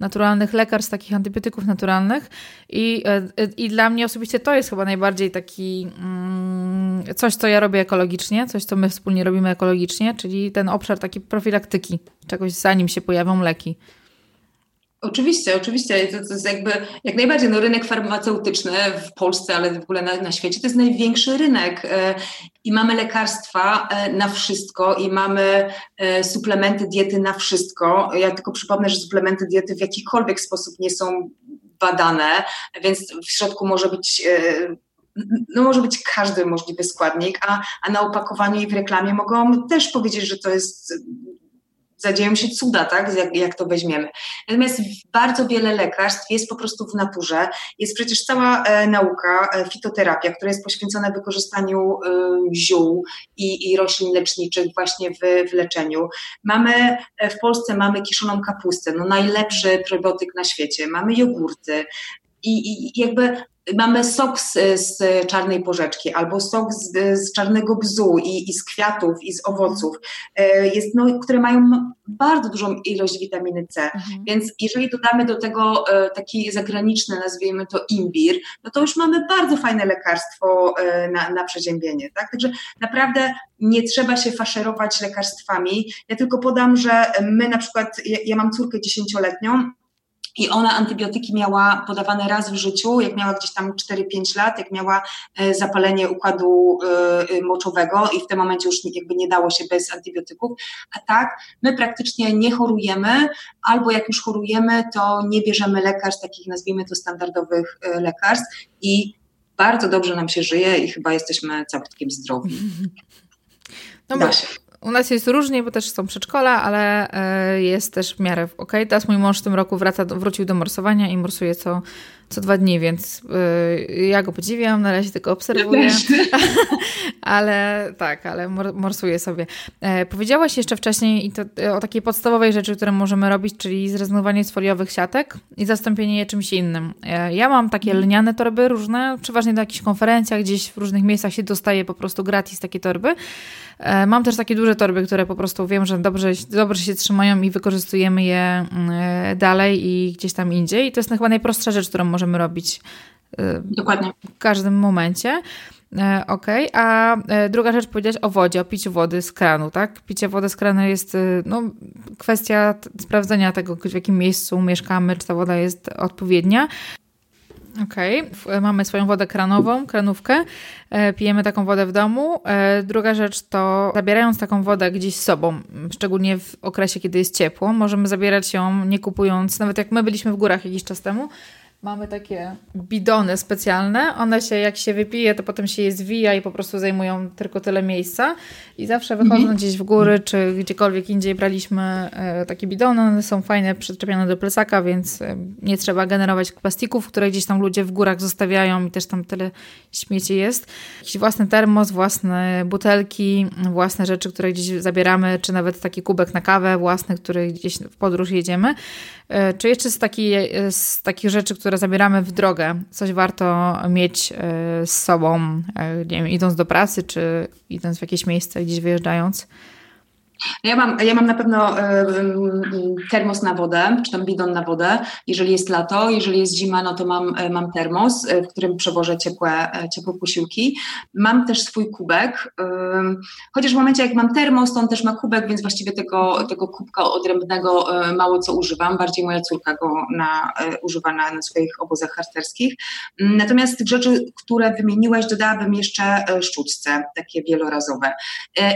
naturalnych lekarstw, takich antybiotyków naturalnych. I, e, I dla mnie osobiście to jest chyba najbardziej taki mm, coś, co ja robię ekologicznie, coś, co my wspólnie robimy ekologicznie, czyli ten obszar takiej profilaktyki, czegoś zanim się pojawią leki. Oczywiście, oczywiście. To, to, jest jakby jak najbardziej no, rynek farmaceutyczny w Polsce, ale w ogóle na, na świecie to jest największy rynek e, i mamy lekarstwa e, na wszystko i mamy e, suplementy diety na wszystko. Ja tylko przypomnę, że suplementy diety w jakikolwiek sposób nie są badane, więc w środku może być no może być każdy możliwy składnik, a, a na opakowaniu i w reklamie mogą też powiedzieć, że to jest zadzieją się cuda, tak, jak, jak to weźmiemy. Natomiast bardzo wiele lekarstw jest po prostu w naturze. Jest przecież cała e, nauka, e, fitoterapia, która jest poświęcona wykorzystaniu e, ziół i, i roślin leczniczych właśnie w, w leczeniu. Mamy e, w Polsce mamy kiszoną kapustę, no najlepszy probiotyk na świecie. Mamy jogurty, i, i, jakby mamy sok z, z, czarnej porzeczki albo sok z, z czarnego bzu i, i, z kwiatów i z owoców, e, jest, no, które mają bardzo dużą ilość witaminy C. Mhm. Więc jeżeli dodamy do tego e, taki zagraniczny, nazwijmy to imbir, no to już mamy bardzo fajne lekarstwo e, na, na przeziębienie. Tak? Także naprawdę nie trzeba się faszerować lekarstwami. Ja tylko podam, że my na przykład, ja, ja mam córkę dziesięcioletnią, i ona antybiotyki miała podawane raz w życiu, jak miała gdzieś tam 4-5 lat, jak miała e, zapalenie układu e, moczowego i w tym momencie już jakby nie dało się bez antybiotyków. A tak, my praktycznie nie chorujemy, albo jak już chorujemy, to nie bierzemy lekarstw, takich nazwijmy to standardowych e, lekarstw i bardzo dobrze nam się żyje i chyba jesteśmy całkiem zdrowi. No da się. U nas jest różnie, bo też są przedszkola, ale e, jest też w miarę ok. Teraz mój mąż w tym roku wraca, wrócił do morsowania i morsuje co, co dwa dni, więc yy, ja go podziwiam, na razie tylko obserwuję. <laughs> ale tak, ale morsuję sobie. E, powiedziałaś jeszcze wcześniej i to, e, o takiej podstawowej rzeczy, które możemy robić, czyli zrezygnowanie z foliowych siatek i zastąpienie je czymś innym. E, ja mam takie mhm. lniane torby różne, przeważnie do jakichś konferencji, gdzieś w różnych miejscach się dostaje po prostu gratis takie torby. E, mam też takie duże torby, które po prostu wiem, że dobrze, dobrze się trzymają i wykorzystujemy je mm, e, dalej i gdzieś tam indziej. I to jest chyba najprostsza rzecz, którą możemy robić e, Dokładnie. w każdym momencie. Ok, a druga rzecz powiedziałeś o wodzie, o piciu wody z kranu, tak? Picie wody z kranu jest no, kwestia sprawdzenia tego, w jakim miejscu mieszkamy, czy ta woda jest odpowiednia. Okej, okay. mamy swoją wodę kranową, kranówkę, e, pijemy taką wodę w domu. E, druga rzecz to zabierając taką wodę gdzieś z sobą, szczególnie w okresie, kiedy jest ciepło, możemy zabierać ją nie kupując, nawet jak my byliśmy w górach jakiś czas temu, Mamy takie bidony specjalne. One się, jak się wypije, to potem się je zwija i po prostu zajmują tylko tyle miejsca. I zawsze wychodząc mhm. gdzieś w góry, czy gdziekolwiek indziej braliśmy e, takie bidony. One są fajne, przyczepione do plecaka, więc e, nie trzeba generować plastików, które gdzieś tam ludzie w górach zostawiają i też tam tyle śmieci jest. Jakiś własny termos, własne butelki, własne rzeczy, które gdzieś zabieramy, czy nawet taki kubek na kawę własny, który gdzieś w podróż jedziemy. E, czy jeszcze z, takiej, z takich rzeczy, które zabieramy w drogę, coś warto mieć e, z sobą, e, nie wiem, idąc do pracy, czy idąc w jakieś miejsce, gdzieś wyjeżdżając? Ja mam, ja mam na pewno termos na wodę, czy tam bidon na wodę, jeżeli jest lato, jeżeli jest zima, no to mam, e, mam termos, e, w którym przewożę ciepłe, e, ciepłe posiłki. Mam też swój kubek, chociaż w momencie jak mam termos, to on też ma kubek, więc właściwie tego, tego kubka odrębnego mało co używam, bardziej moja córka go na, używa na, na swoich obozach harcerskich. Natomiast tych rzeczy, które wymieniłaś, dodałabym jeszcze sztuczce, takie wielorazowe.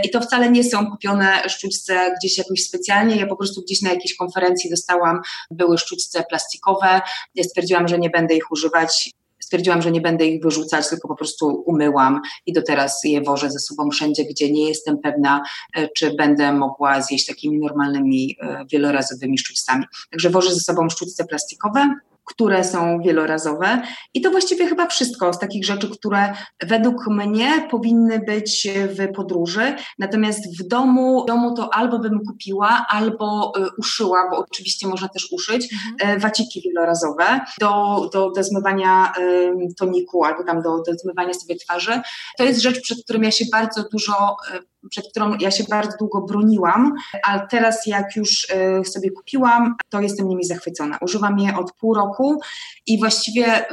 I to wcale nie są kupione sztućce gdzieś jakoś specjalnie. Ja po prostu gdzieś na jakiejś konferencji dostałam, były sztućce plastikowe. Ja stwierdziłam, że nie będę ich używać. Stwierdziłam, że nie będę ich wyrzucać, tylko po prostu umyłam i do teraz je wożę ze sobą wszędzie, gdzie nie jestem pewna, e, czy będę mogła zjeść takimi normalnymi, e, wielorazowymi sztućcami. Także wożę ze sobą sztućce plastikowe, które są wielorazowe. I to właściwie chyba wszystko z takich rzeczy, które według mnie powinny być w podróży. Natomiast w domu, w domu to albo bym kupiła, albo y, uszyła, bo oczywiście można też uszyć, mhm. Y, waciki wielorazowe do, do, do zmywania toniku albo tam do, do zmywania sobie twarzy. To jest rzecz, przed którym ja się bardzo dużo przed którą ja się bardzo długo broniłam, ale teraz jak już y, sobie kupiłam, to jestem nimi zachwycona. Używam je od pół roku i właściwie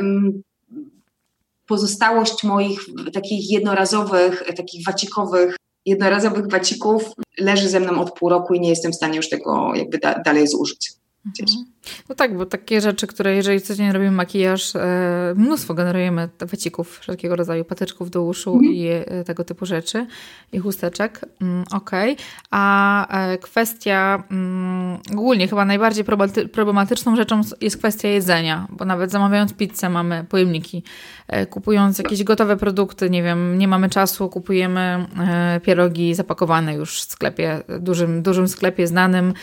pozostałość moich takich jednorazowych, takich wacikowych jednorazowych wacików leży ze mną od pół roku i nie jestem w stanie już tego jakby da dalej zużyć. Mhm. No tak, bo takie rzeczy, które jeżeli codziennie robimy makijaż, e, mnóstwo generujemy wycików wszelkiego rodzaju, patyczków do uszu mm. i e, tego typu rzeczy i chusteczek. Mm, Okej. Okay. A e, kwestia mm, ogólnie chyba najbardziej problematyczną rzeczą jest kwestia jedzenia, bo nawet zamawiając pizzę mamy pojemniki. Kupując jakieś gotowe produkty, nie wiem, nie mamy czasu, kupujemy pierogi zapakowane już w sklepie, dużym, dużym sklepie znanym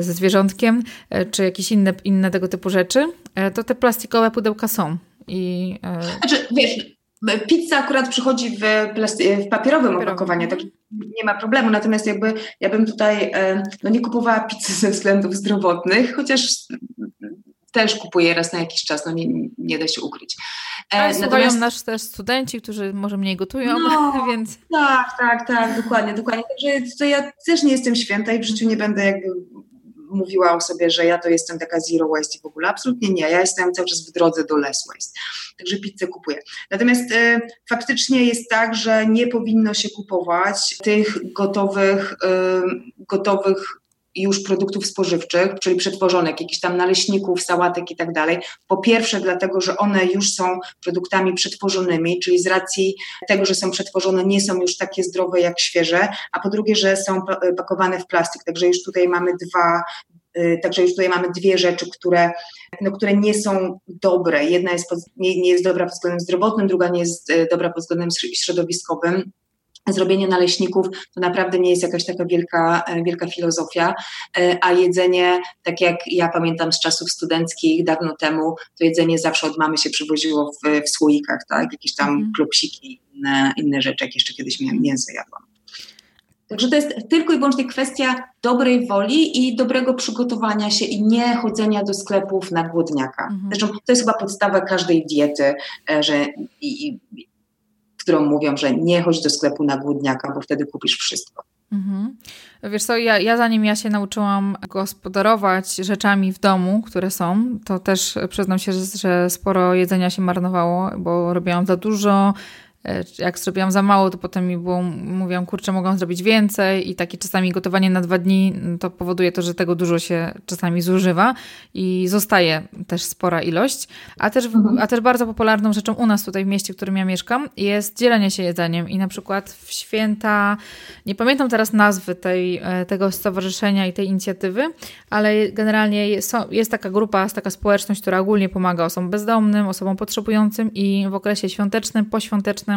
ze zwierzątkiem, czy jakieś jakieś inne, inne tego typu rzeczy, e, to te plastikowe pudełka są. I, e, znaczy, wiesz, pizza akurat przychodzi w, w papierowym opakowaniu, tak nie ma problemu. Natomiast jakby ja bym tutaj e, no nie kupowała pizzy ze względów zdrowotnych, chociaż też kupuję raz na jakiś czas, no nie, nie da się ukryć. Ale słuchają nas też studenci, którzy może mniej gotują, no, <laughs> więc... Tak, tak, tak, dokładnie, dokładnie. Także to ja też nie jestem święta i w życiu nie będę jakby mówiła o sobie, że ja to jestem taka zero waste i w ogóle. Absolutnie nie. Ja jestem cały czas w drodze do less waste. Także pizzę kupuję. Natomiast y, faktycznie jest tak, że nie powinno się kupować tych gotowych, y, gotowych już produktów spożywczych, czyli przetworzonych, jakichś tam naleśników, sałatek i tak dalej. Po pierwsze, dlatego, że one już są produktami przetworzonymi, czyli z racji tego, że są przetworzone, nie są już takie zdrowe jak świeże, a po drugie, że są pakowane w plastik. Także już tutaj mamy dwa, y, Także już tutaj mamy dwie rzeczy, które, no, które nie są dobre. Jedna jest pod, nie, nie jest dobra pod względem zdrowotnym, druga nie jest y, dobra pod względem środowiskowym. Zrobienie naleśników to naprawdę nie jest jakaś taka wielka, e, wielka filozofia, e, a jedzenie, tak jak ja pamiętam z czasów studenckich dawno temu, to jedzenie zawsze od mamy się przywoziło w, w słoikach, tak? Jakieś tam mm. klopsiki, inne, inne rzeczy, jak jeszcze kiedyś mhm. mięso jadłam. Także to jest tylko i wyłącznie kwestia dobrej woli i dobrego przygotowania się i nie chodzenia do sklepów na głodniaka. Mhm. Zresztą to jest chyba podstawa każdej diety, e, że i, i którą mówią, że nie chodź do sklepu na głodniaka, bo wtedy kupisz wszystko. Mhm. Wiesz co, ja, ja zanim ja się nauczyłam gospodarować rzeczami w domu, które są, to też przyznam się, że, że sporo jedzenia się marnowało, bo robiłam za dużo, jak zrobiłam za mało, to potem mi było, mówiłam, kurczę, mogłam zrobić więcej i takie czasami gotowanie na dwa dni mm, to powoduje to, że tego dużo się czasami zużywa i zostaje też spora ilość. A też, mhm. a też bardzo popularną rzeczą u nas tutaj w mieście, w którym ja mieszkam, jest dzielenie się jedzeniem i na przykład w święta, nie pamiętam teraz nazwy tej, e, tego stowarzyszenia i tej inicjatywy, ale generalnie jest, jest taka grupa, taka społeczność, która ogólnie pomaga osobom bezdomnym, osobom potrzebującym i w okresie świątecznym, poświątecznym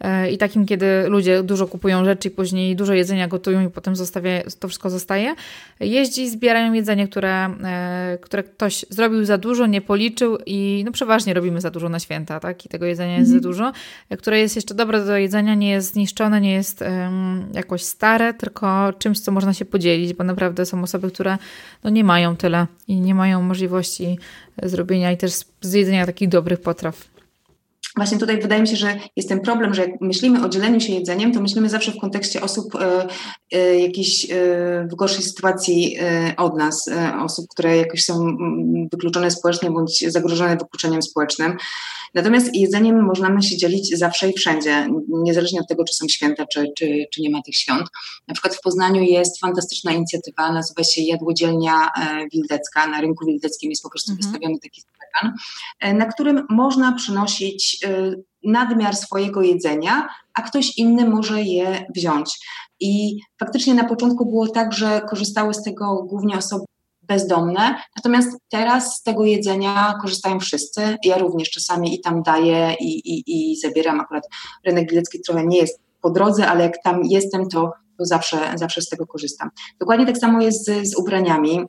E, i takim, kiedy ludzie dużo kupują rzeczy i później dużo jedzenia gotują i potem zostawia, to wszystko zostaje. Jeździ, zbierają jedzenie, które, e, które ktoś zrobił za dużo, nie policzył i no przeważnie robimy za dużo na święta, tak? I tego jedzenia jest mhm. za dużo, e, które jest jeszcze dobre do jedzenia, nie jest zniszczone, nie jest um, jakoś stare, tylko czymś, co można się podzielić, bo naprawdę są osoby, które no, nie mają tyle i nie mają możliwości zrobienia i też z jedzenia takich dobrych potraw. Właśnie tutaj wydaje mi się, że jest ten problem, że jak myślimy o dzieleniu się jedzeniem, to myślimy zawsze w kontekście osób e, jakiejś e, w gorszej sytuacji e, od nas, e, osób, które jakoś są mm, wykluczone społecznie bądź zagrożone wykluczeniem społecznym. Natomiast jedzeniem można się dzielić zawsze i wszędzie, niezależnie od tego, czy są święta, czy, czy, czy nie ma tych świąt. Na przykład w Poznaniu jest fantastyczna inicjatywa, nazywa się Jadłodzielnia e, Wildecka. Na rynku wildeckim jest po prostu mhm. wystawiony taki stragan, e, na którym można przynosić nadmiar swojego jedzenia, a ktoś inny może je wziąć. I faktycznie na początku było tak, że korzystały z tego głównie osoby bezdomne. Natomiast teraz z tego jedzenia korzystają wszyscy. Ja również czasami i tam daję i, i, i zabieram. Akurat rynek bilecki trochę nie jest po drodze, ale jak tam jestem, to, to zawsze, zawsze z tego korzystam. Dokładnie tak samo jest z, z ubraniami,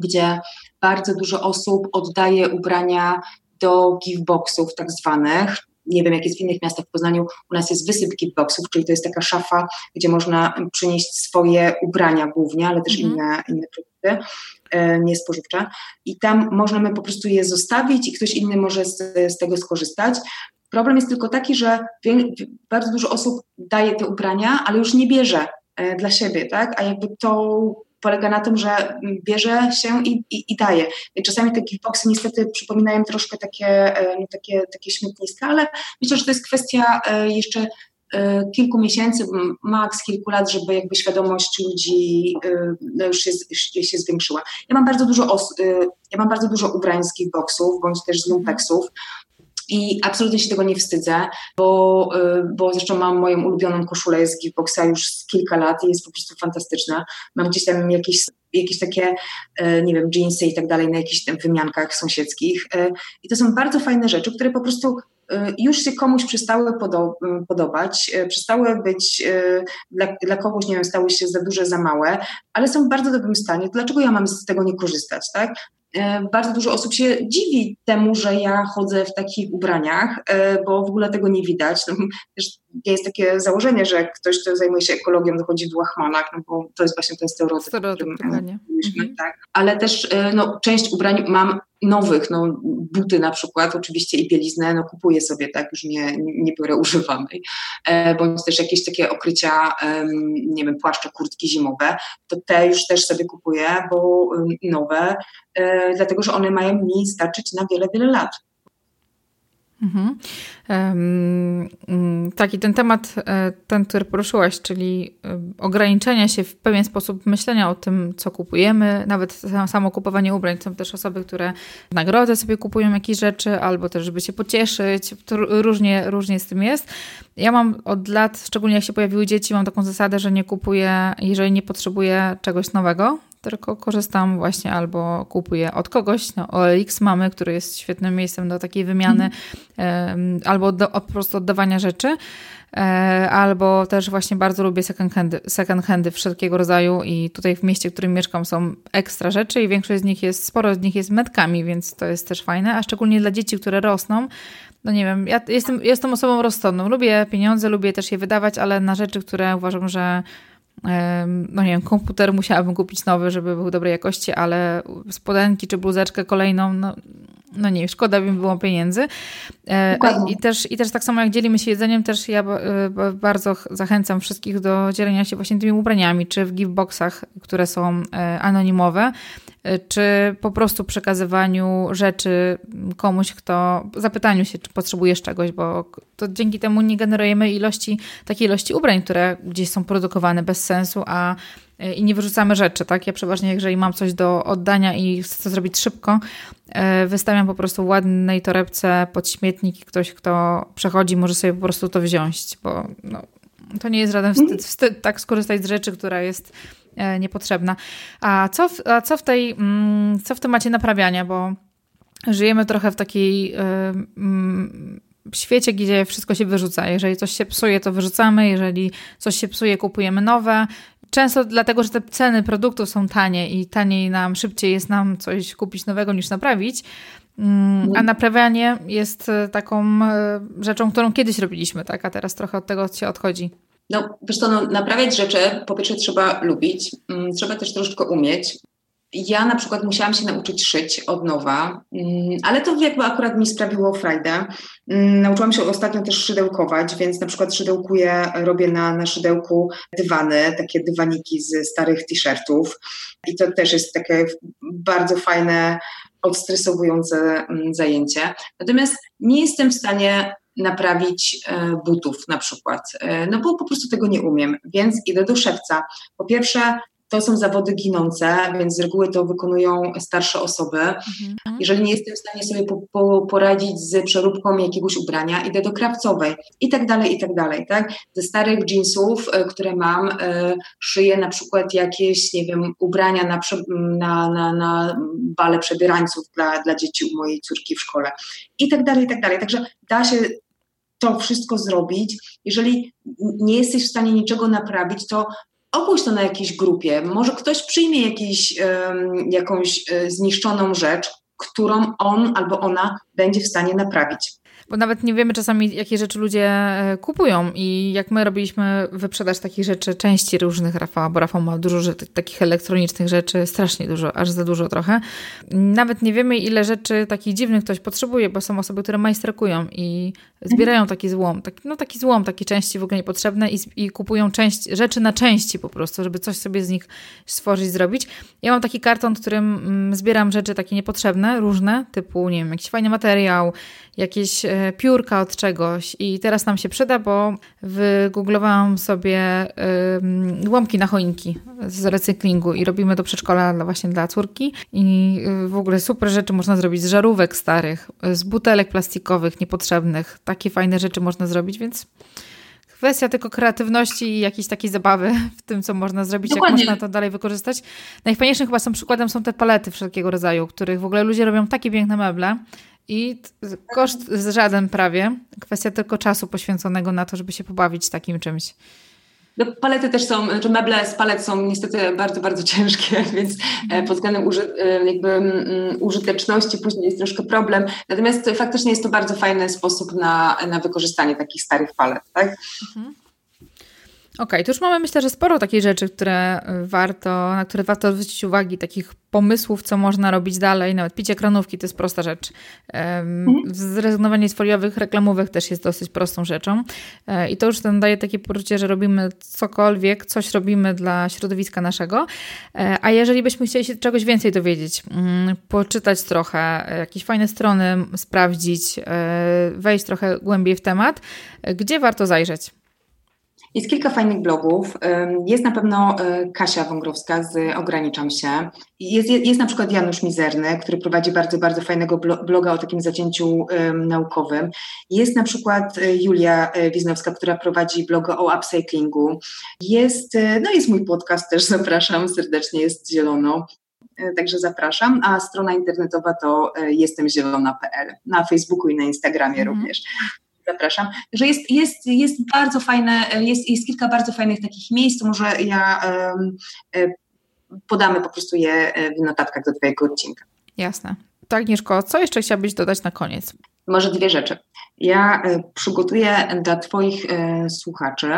gdzie bardzo dużo osób oddaje ubrania do giftboxów tak zwanych, nie wiem jak jest w innych miastach, w Poznaniu u nas jest wysyp giftboxów, czyli to jest taka szafa, gdzie można przynieść swoje ubrania głównie, ale też mm. inne, inne produkty. E, niespożywcze i tam możemy po prostu je zostawić i ktoś inny może z, z tego skorzystać. Problem jest tylko taki, że bardzo dużo osób daje te ubrania, ale już nie bierze e, dla siebie, tak? A jakby to polega na tym, że bierze się i, i, i daje. I czasami te giftboxy niestety przypominają troszkę takie, e, no, takie, takie śmietniska, ale myślę, że to jest kwestia jeszcze Y, kilku miesięcy, maks kilku lat, żeby jakby świadomość ludzi no już się, się zwiększyła. Ja mam bardzo dużo os- ja mam bardzo dużo ubrań z kickboxów, bądź też z lumpeksów. I absolutnie się tego nie wstydzę, bo, bo zresztą mam moją ulubioną koszulę z kickboxa już z kilka lat i jest po prostu fantastyczna. Mam gdzieś tam jakieś, jakieś takie, nie wiem, jeansy i tak dalej na jakichś wymiankach sąsiedzkich. I to są bardzo fajne rzeczy, które po prostu Y, już się komuś przestały y, podobać, y, przestały być dla, dla kogoś, nie wiem, stały się za duże, za małe, ale są w bardzo dobrym stanie. Dlaczego ja mam z tego nie korzystać, tak? Bardzo dużo osób się dziwi temu, że ja chodzę w takich ubraniach, bo w ogóle tego nie widać. No, jest takie założenie, że ktoś, kto zajmuje się ekologią, dochodzi w łachmanach, no bo to jest właśnie ten stereotyp. Stereotyp, mhm. tak. Ale też no, część ubrań mam nowych, no buty na przykład, oczywiście i bieliznę, no kupuję sobie, tak, już nie, nie biorę <laughs> używanej, e, bądź też jakieś takie okrycia, nie wiem, płaszcze, kurtki zimowe, to te już też sobie kupuję, bo nowe, e, dlatego, że one mają mi starczyć na wiele, wiele lat. Mhm. Um, taki ten temat, e, ten, który poruszyłaś, czyli e, ograniczenia się w pewien sposób myślenia o tym, co kupujemy, nawet samo kupowanie ubrań. Są też osoby, które w nagrodę sobie kupują jakieś rzeczy, albo też, żeby się pocieszyć. Różnie, różnie z tym jest. Ja mam od lat, szczególnie jak się pojawiły dzieci, mam taką zasadę, że nie kupuję, jeżeli nie potrzebuję czegoś nowego, tylko korzystam właśnie albo kupuję od kogoś. No, OLX mamy, który jest świetnym miejscem do takiej wymiany, mm. albo do, po prostu oddawania rzeczy. albo też właśnie bardzo lubię second handy, second handy wszelkiego rodzaju i tutaj w mieście, w którym mieszkam są ekstra rzeczy i większość z nich jest, sporo z nich jest metkami, więc to jest też fajne, a szczególnie dla dzieci, które rosną, no nie wiem, ja jestem, jestem osobą rozsądną. Lubię pieniądze, lubię też je wydawać, ale na rzeczy, które uważam, że no nie wiem, komputer musiałabym kupić nowy, żeby był dobrej jakości, ale spodenki czy bluzeczkę kolejną, no, no nie, szkoda by mi było pieniędzy. E, I też, I też tak samo jak dzielimy się jedzeniem, też ja e, bardzo zachęcam wszystkich do dzielenia się właśnie tymi ubraniami, czy w giftboxach, które są e, anonimowe, czy po prostu przekazywaniu rzeczy komuś, kto zapytaniu się, czy potrzebujesz czegoś, bo to dzięki temu nie generujemy ilości, takiej ilości ubrań, które gdzieś są produkowane bez sensu, a i nie wyrzucamy rzeczy, tak? Ja przeważnie, jeżeli mam coś do oddania i chcę to zrobić szybko, wystawiam po prostu w ładnej torebce pod śmietnik i ktoś, kto przechodzi, może sobie po prostu to wziąć, bo no, to nie jest żaden wstyd, wstyd tak skorzystać z rzeczy, która jest E, niepotrzebna. A co w, a co w tej, mm, co w temacie naprawiania, bo żyjemy trochę w takiej e, mm, świecie, gdzie wszystko się wyrzuca. Jeżeli coś się psuje, to wyrzucamy, jeżeli coś się psuje, kupujemy nowe. Często dlatego, że te ceny produktów są tanie i taniej nam, szybciej jest nam coś kupić nowego niż naprawić. Mm, a naprawianie jest e, taką rzeczą, którą kiedyś robiliśmy, tak? A teraz trochę od tego się odchodzi. No, wiesz no, naprawiać rzeczy po pierwsze trzeba lubić, mm, trzeba też troszeczkę umieć. Ja na przykład musiałam się nauczyć szyć od nowa, mm, ale to jakby akurat mi sprawiło frajdę. Mm, nauczyłam się ostatnio też szydełkować, więc na przykład szydełkuję, robię na, na szydełku dywany, takie dywaniki z starych t-shirtów i to też jest takie bardzo fajne, odstresowujące zajęcie. Natomiast nie jestem w stanie naprawić e, butów na przykład, e, no bo po prostu tego nie umiem, więc idę do szewca. Po pierwsze, to są zawody ginące, więc z reguły to wykonują starsze osoby. Mhm. Jeżeli nie jestem w stanie sobie po, po, poradzić z przeróbką jakiegoś ubrania, idę do krawcowej i tak dalej, i tak dalej. Tak? Ze starych jeansów, e, które mam, szyję na przykład jakieś, nie wiem, ubrania na, na, na, na bale przebierańców dla, dla dzieci u mojej córki w szkole i tak dalej, i tak dalej. Także da się to wszystko zrobić. Jeżeli nie jesteś w stanie niczego naprawić, to ogłoś to na jakiejś grupie. Może ktoś przyjmie jakiś, jakąś e, zniszczoną rzecz, którą on albo ona będzie w stanie naprawić bo nawet nie wiemy czasami, jakie rzeczy ludzie e, kupują. I jak my robiliśmy wyprzedaż takich rzeczy, części różnych Rafała, bo Rafał ma dużo takich elektronicznych rzeczy, strasznie dużo, aż za dużo trochę. Nawet nie wiemy, ile rzeczy takich dziwnych ktoś potrzebuje, bo są osoby, które majsterkują i zbierają taki złom, taki, no taki złom, takie części w ogóle niepotrzebne i, i kupują część, rzeczy na części po prostu, żeby coś sobie z nich stworzyć, zrobić. Ja mam taki karton, w którym mm, zbieram rzeczy takie niepotrzebne, różne, typu, nie wiem, jakiś fajny materiał, jakieś e, piórka od czegoś i teraz nam się przyda, bo wygooglowałam sobie łomki na choinki z recyklingu i robimy do przedszkola dla, właśnie dla córki i y, w ogóle super rzeczy można zrobić z żarówek starych, z butelek plastikowych niepotrzebnych. Takie fajne rzeczy można zrobić, więc kwestia tylko kreatywności i jakiejś takiej zabawy <laughs> w tym, co można zrobić, Dokładnie. jak można to dalej wykorzystać. Najfajniejszym chyba są przykładem są te palety wszelkiego rodzaju, których w ogóle ludzie robią takie piękne meble i koszt żaden prawie. Kwestia tylko czasu poświęconego na to, żeby się pobawić takim czymś. No, palety też są, znaczy meble z palet są niestety bardzo, bardzo ciężkie, <laughs> więc e, pod względem uży, e, jakby um, użyteczności później jest troszkę problem. Natomiast faktycznie jest to bardzo fajny sposób na, na wykorzystanie takich starych palet, tak? Mhm. Okej, okay, to już mamy myślę, że sporo takich rzeczy, które warto, na które warto zwrócić uwagi, takich pomysłów, co można robić dalej. Nawet picie kranówki to jest prosta rzecz. Um, zrezygnowanie z foliowych reklamówek też jest dosyć prostą rzeczą. E, I to już nam daje takie poczucie, że robimy cokolwiek, coś robimy dla środowiska naszego. E, a jeżeli byśmy chcieli się czegoś więcej dowiedzieć, mm, poczytać trochę, jakieś fajne strony sprawdzić, e, wejść trochę głębiej w temat, gdzie warto zajrzeć? Jest kilka fajnych blogów. Jest na pewno e, Kasia Wągrowska z Ograniczam się. Jest, jest na przykład Janusz Mizerny, który prowadzi bardzo, bardzo fajnego bloga o takim zacięciu naukowym. Jest na przykład e, Julia e, Wiznowska, która prowadzi bloga o upcyclingu. Jest, no jest mój podcast też, <laughs> zapraszam serdecznie, jest Zielono. Także zapraszam, a strona internetowa to jestemzielona.pl. Na Facebooku i na Instagramie mm. również zapraszam. Także jest, jest, jest bardzo fajne, jest, jest kilka bardzo fajnych takich miejsc, może ja um, podamy po prostu je w notatkach do Twojego odcinka. Jasne. To Agnieszko, co jeszcze chciałabyś dodać na koniec? Może dwie rzeczy. Ja przygotuję dla Twoich słuchaczy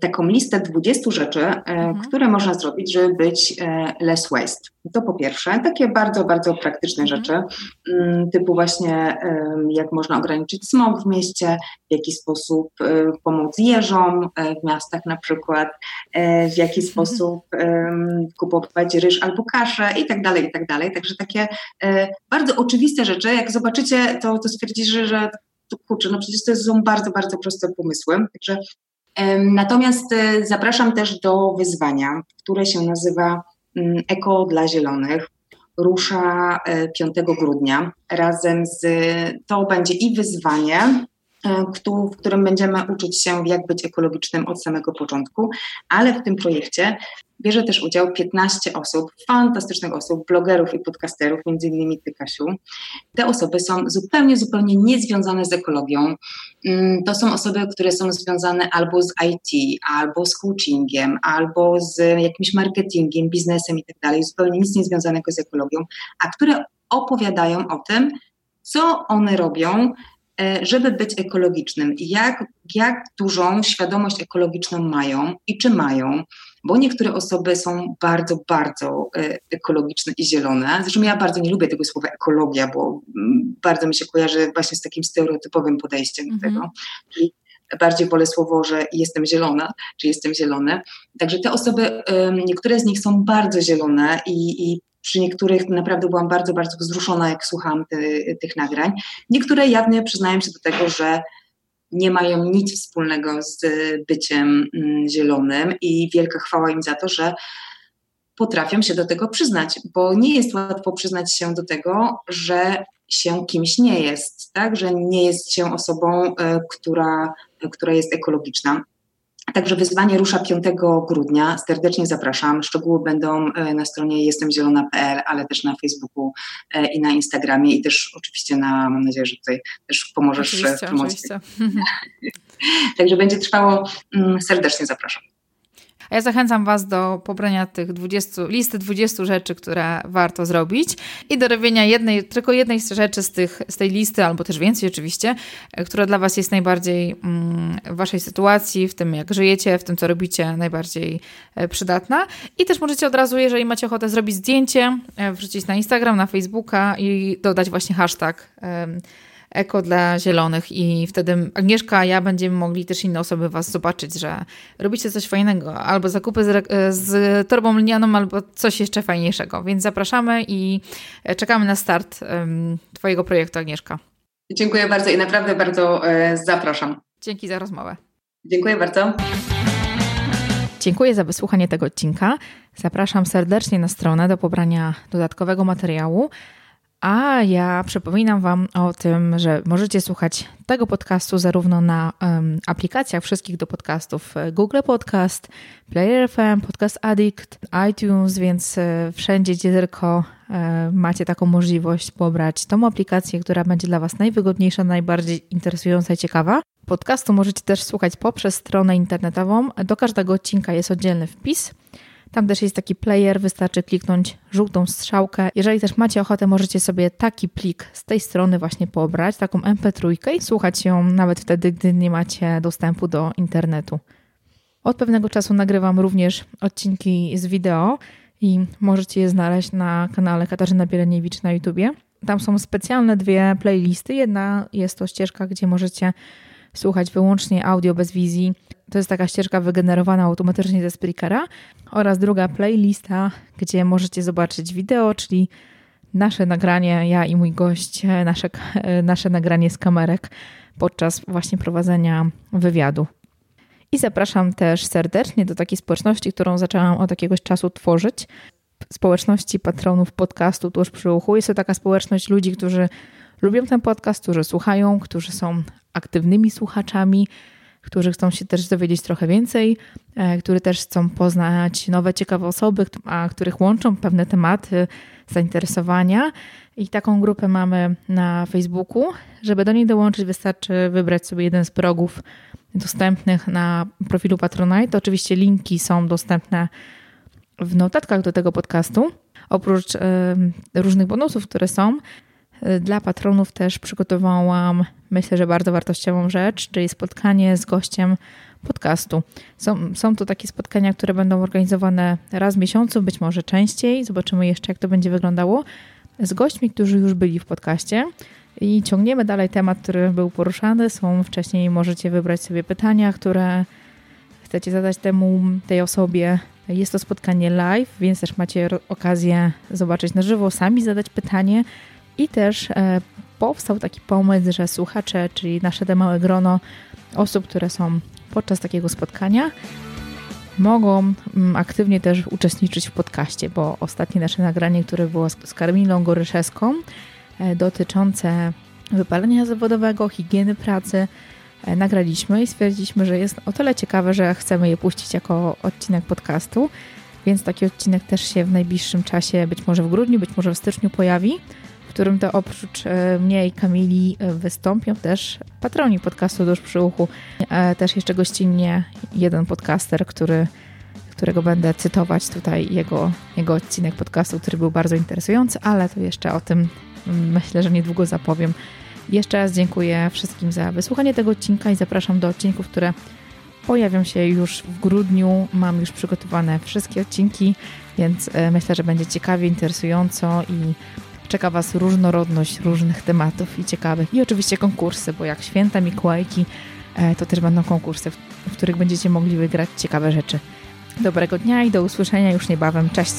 taką listę 20 rzeczy, e, mhm. które można zrobić, żeby być e, less waste. To po pierwsze, takie bardzo, bardzo praktyczne mhm. rzeczy, mm, typu właśnie jak można ograniczyć smog w mieście, w jaki sposób e, pomóc jeżom w miastach na przykład, w jaki mhm. sposób kupować ryż albo kaszę i tak dalej, i tak dalej. Także takie bardzo oczywiste rzeczy, jak zobaczycie, to, to stwierdzicie, że to kurczę, no przecież to są bardzo, bardzo proste pomysły. Także Natomiast e, zapraszam też do wyzwania, które się nazywa mm, Eko dla Zielonych. Rusza 5 e, grudnia. Razem z to będzie i wyzwanie, e, w którym będziemy uczyć się, jak być ekologicznym od samego początku, ale w tym projekcie bierze też udział 15 osób, fantastycznych osób, blogerów i podcasterów, między innymi Ty, Kasiu. Te osoby są zupełnie, zupełnie niezwiązane z ekologią. Mm, to są osoby, które są związane albo z IT, albo z coachingiem, albo z jakimś marketingiem, biznesem i tak dalej, zupełnie nic niezwiązanego z ekologią, a które opowiadają o tym, co one robią, e, żeby być ekologicznym, jak, jak dużą świadomość ekologiczną mają i czy mają, bo niektóre osoby są bardzo, bardzo e, ekologiczne i zielone. Zresztą ja bardzo nie lubię tego słowa ekologia, bo mm, bardzo mi się kojarzy właśnie z takim stereotypowym podejściem do mhm. tego. Czyli bardziej wolę słowo, że jestem zielona, czy jestem zielony. Także te osoby, niektóre z nich są bardzo zielone i, i przy niektórych naprawdę byłam bardzo, bardzo wzruszona, jak słuchałam tych nagrań. Niektóre jawnie przyznają się do tego, że nie mają nic wspólnego z byciem mm, zielonym i wielka chwała im za to, że potrafią się do tego przyznać, bo nie jest łatwo przyznać się do tego, że się kimś nie jest, tak? że nie jest się osobą, e, która, która jest ekologiczna. Także wyzwanie rusza 5 grudnia. Serdecznie zapraszam. Szczegóły będą e, na stronie jestemzielona.pl, ale też na Facebooku e, i na Instagramie i też oczywiście na, mam nadzieję, że tutaj też pomożesz oczywiście, w promocji. Oczywiście. <laughs> <laughs> Także będzie trwało. Mm, serdecznie zapraszam. A ja zachęcam Was do pobrania tych 20, listy 20 rzeczy, które warto zrobić i do robienia jednej, tylko jednej rzeczy z, tych, z tej listy, albo też więcej oczywiście, e, która dla Was jest najbardziej mm, w Waszej sytuacji, w tym jak żyjecie, w tym co robicie, najbardziej e, przydatna. I też możecie od razu, jeżeli macie ochotę, zrobić zdjęcie, e, wrzucić na Instagram, na Facebooka i dodać właśnie hashtag eko dla zielonych i wtedy Agnieszka, ja będziemy mogli też inne osoby Was zobaczyć, że robicie coś fajnego, albo zakupy z, z torbą linianą, albo coś jeszcze fajniejszego. Więc zapraszamy i czekamy na start um, Twojego projektu, Agnieszka. Dziękuję bardzo i naprawdę bardzo e, zapraszam. Dzięki za rozmowę. Dziękuję bardzo. Dziękuję za wysłuchanie tego odcinka. Zapraszam serdecznie na stronę do pobrania dodatkowego materiału. A ja przypominam Wam o tym, że możecie słuchać tego podcastu zarówno na um, aplikacjach wszystkich do podcastów e, Google Podcast, Player FM, Podcast Addict, iTunes, więc e, wszędzie, gdzie tylko e, macie taką możliwość pobrać tą aplikację, która będzie dla Was najwygodniejsza, najbardziej interesująca i ciekawa. Podcastu możecie też słuchać poprzez stronę internetową. Do każdego odcinka jest oddzielny wpis. Tam też jest taki player, wystarczy kliknąć żółtą strzałkę. Jeżeli też macie ochotę, możecie sobie taki plik z tej strony właśnie pobrać, taką MP3 i słuchać ją nawet wtedy, gdy nie macie dostępu do internetu. Od pewnego czasu nagrywam również odcinki z wideo i możecie je znaleźć na kanale Katarzyna Bieleniewicz na YouTubie. Tam są specjalne dwie playlisty. Jedna jest to ścieżka, gdzie możecie słuchać wyłącznie audio bez wizji. To jest taka ścieżka wygenerowana automatycznie ze Spreakera. Oraz druga playlista, gdzie możecie zobaczyć wideo, czyli nasze nagranie, ja i mój gość, nasze, nasze nagranie z kamerek podczas właśnie prowadzenia wywiadu. I zapraszam też serdecznie do takiej społeczności, którą zaczęłam od jakiegoś czasu tworzyć. Społeczności patronów podcastu Tuż przy uchu. Jest to taka społeczność ludzi, którzy lubią ten podcast, którzy słuchają, którzy są aktywnymi słuchaczami, którzy chcą się też dowiedzieć trochę więcej, e, którzy też chcą poznać nowe, ciekawe osoby, a których łączą pewne tematy, zainteresowania. I taką grupę mamy na Facebooku. Żeby do niej dołączyć, wystarczy wybrać sobie jeden z progów dostępnych na profilu Patronite. Oczywiście linki są dostępne w notatkach do tego podcastu. Oprócz różnych bonusów, które są, dla patronów też przygotowałam, myślę, że bardzo wartościową rzecz, czyli spotkanie z gościem podcastu. Są, są to takie spotkania, które będą organizowane raz w miesiącu, być może częściej. Zobaczymy jeszcze, jak to będzie wyglądało. Z gośćmi, którzy już byli w podcaście. I ciągniemy dalej temat, który był poruszany. Są wcześniej, możecie wybrać sobie pytania, które chcecie zadać temu, tej osobie. Jest to spotkanie live, więc też macie okazję zobaczyć na żywo, sami zadać pytanie. I też e, powstał taki pomysł, że słuchacze, czyli nasze te małe grono osób, które są podczas takiego spotkania, mogą mm, aktywnie też uczestniczyć w podcaście, bo ostatnie nasze nagranie, które było z Karmilą Goryszewską, e, dotyczące wypalenia zawodowego, higieny pracy, e, nagraliśmy i stwierdziliśmy, że jest o tyle ciekawe, że chcemy je puścić jako odcinek podcastu, więc taki odcinek też się w najbliższym czasie, być może w grudniu, być może w styczniu pojawi w którym to oprócz e, mnie i Kamili e, wystąpią też patroni podcastu Dusz przy uchu. E, też jeszcze gościnnie jeden podcaster, który, którego będę cytować tutaj jego, jego odcinek podcastu, który był bardzo interesujący, ale to jeszcze o tym mm, myślę, że niedługo zapowiem. Jeszcze raz dziękuję wszystkim za wysłuchanie tego odcinka i zapraszam do odcinków, które pojawią się już w grudniu. Mam już przygotowane wszystkie odcinki, więc myślę, że będzie ciekawie, interesująco i czeka Was różnorodność różnych tematów i ciekawych. I oczywiście konkursy, bo jak święta Mikołajki, e, to też będą konkursy, w których będziecie mogli wygrać ciekawe rzeczy. Dobrego dnia i do usłyszenia już niebawem. Cześć!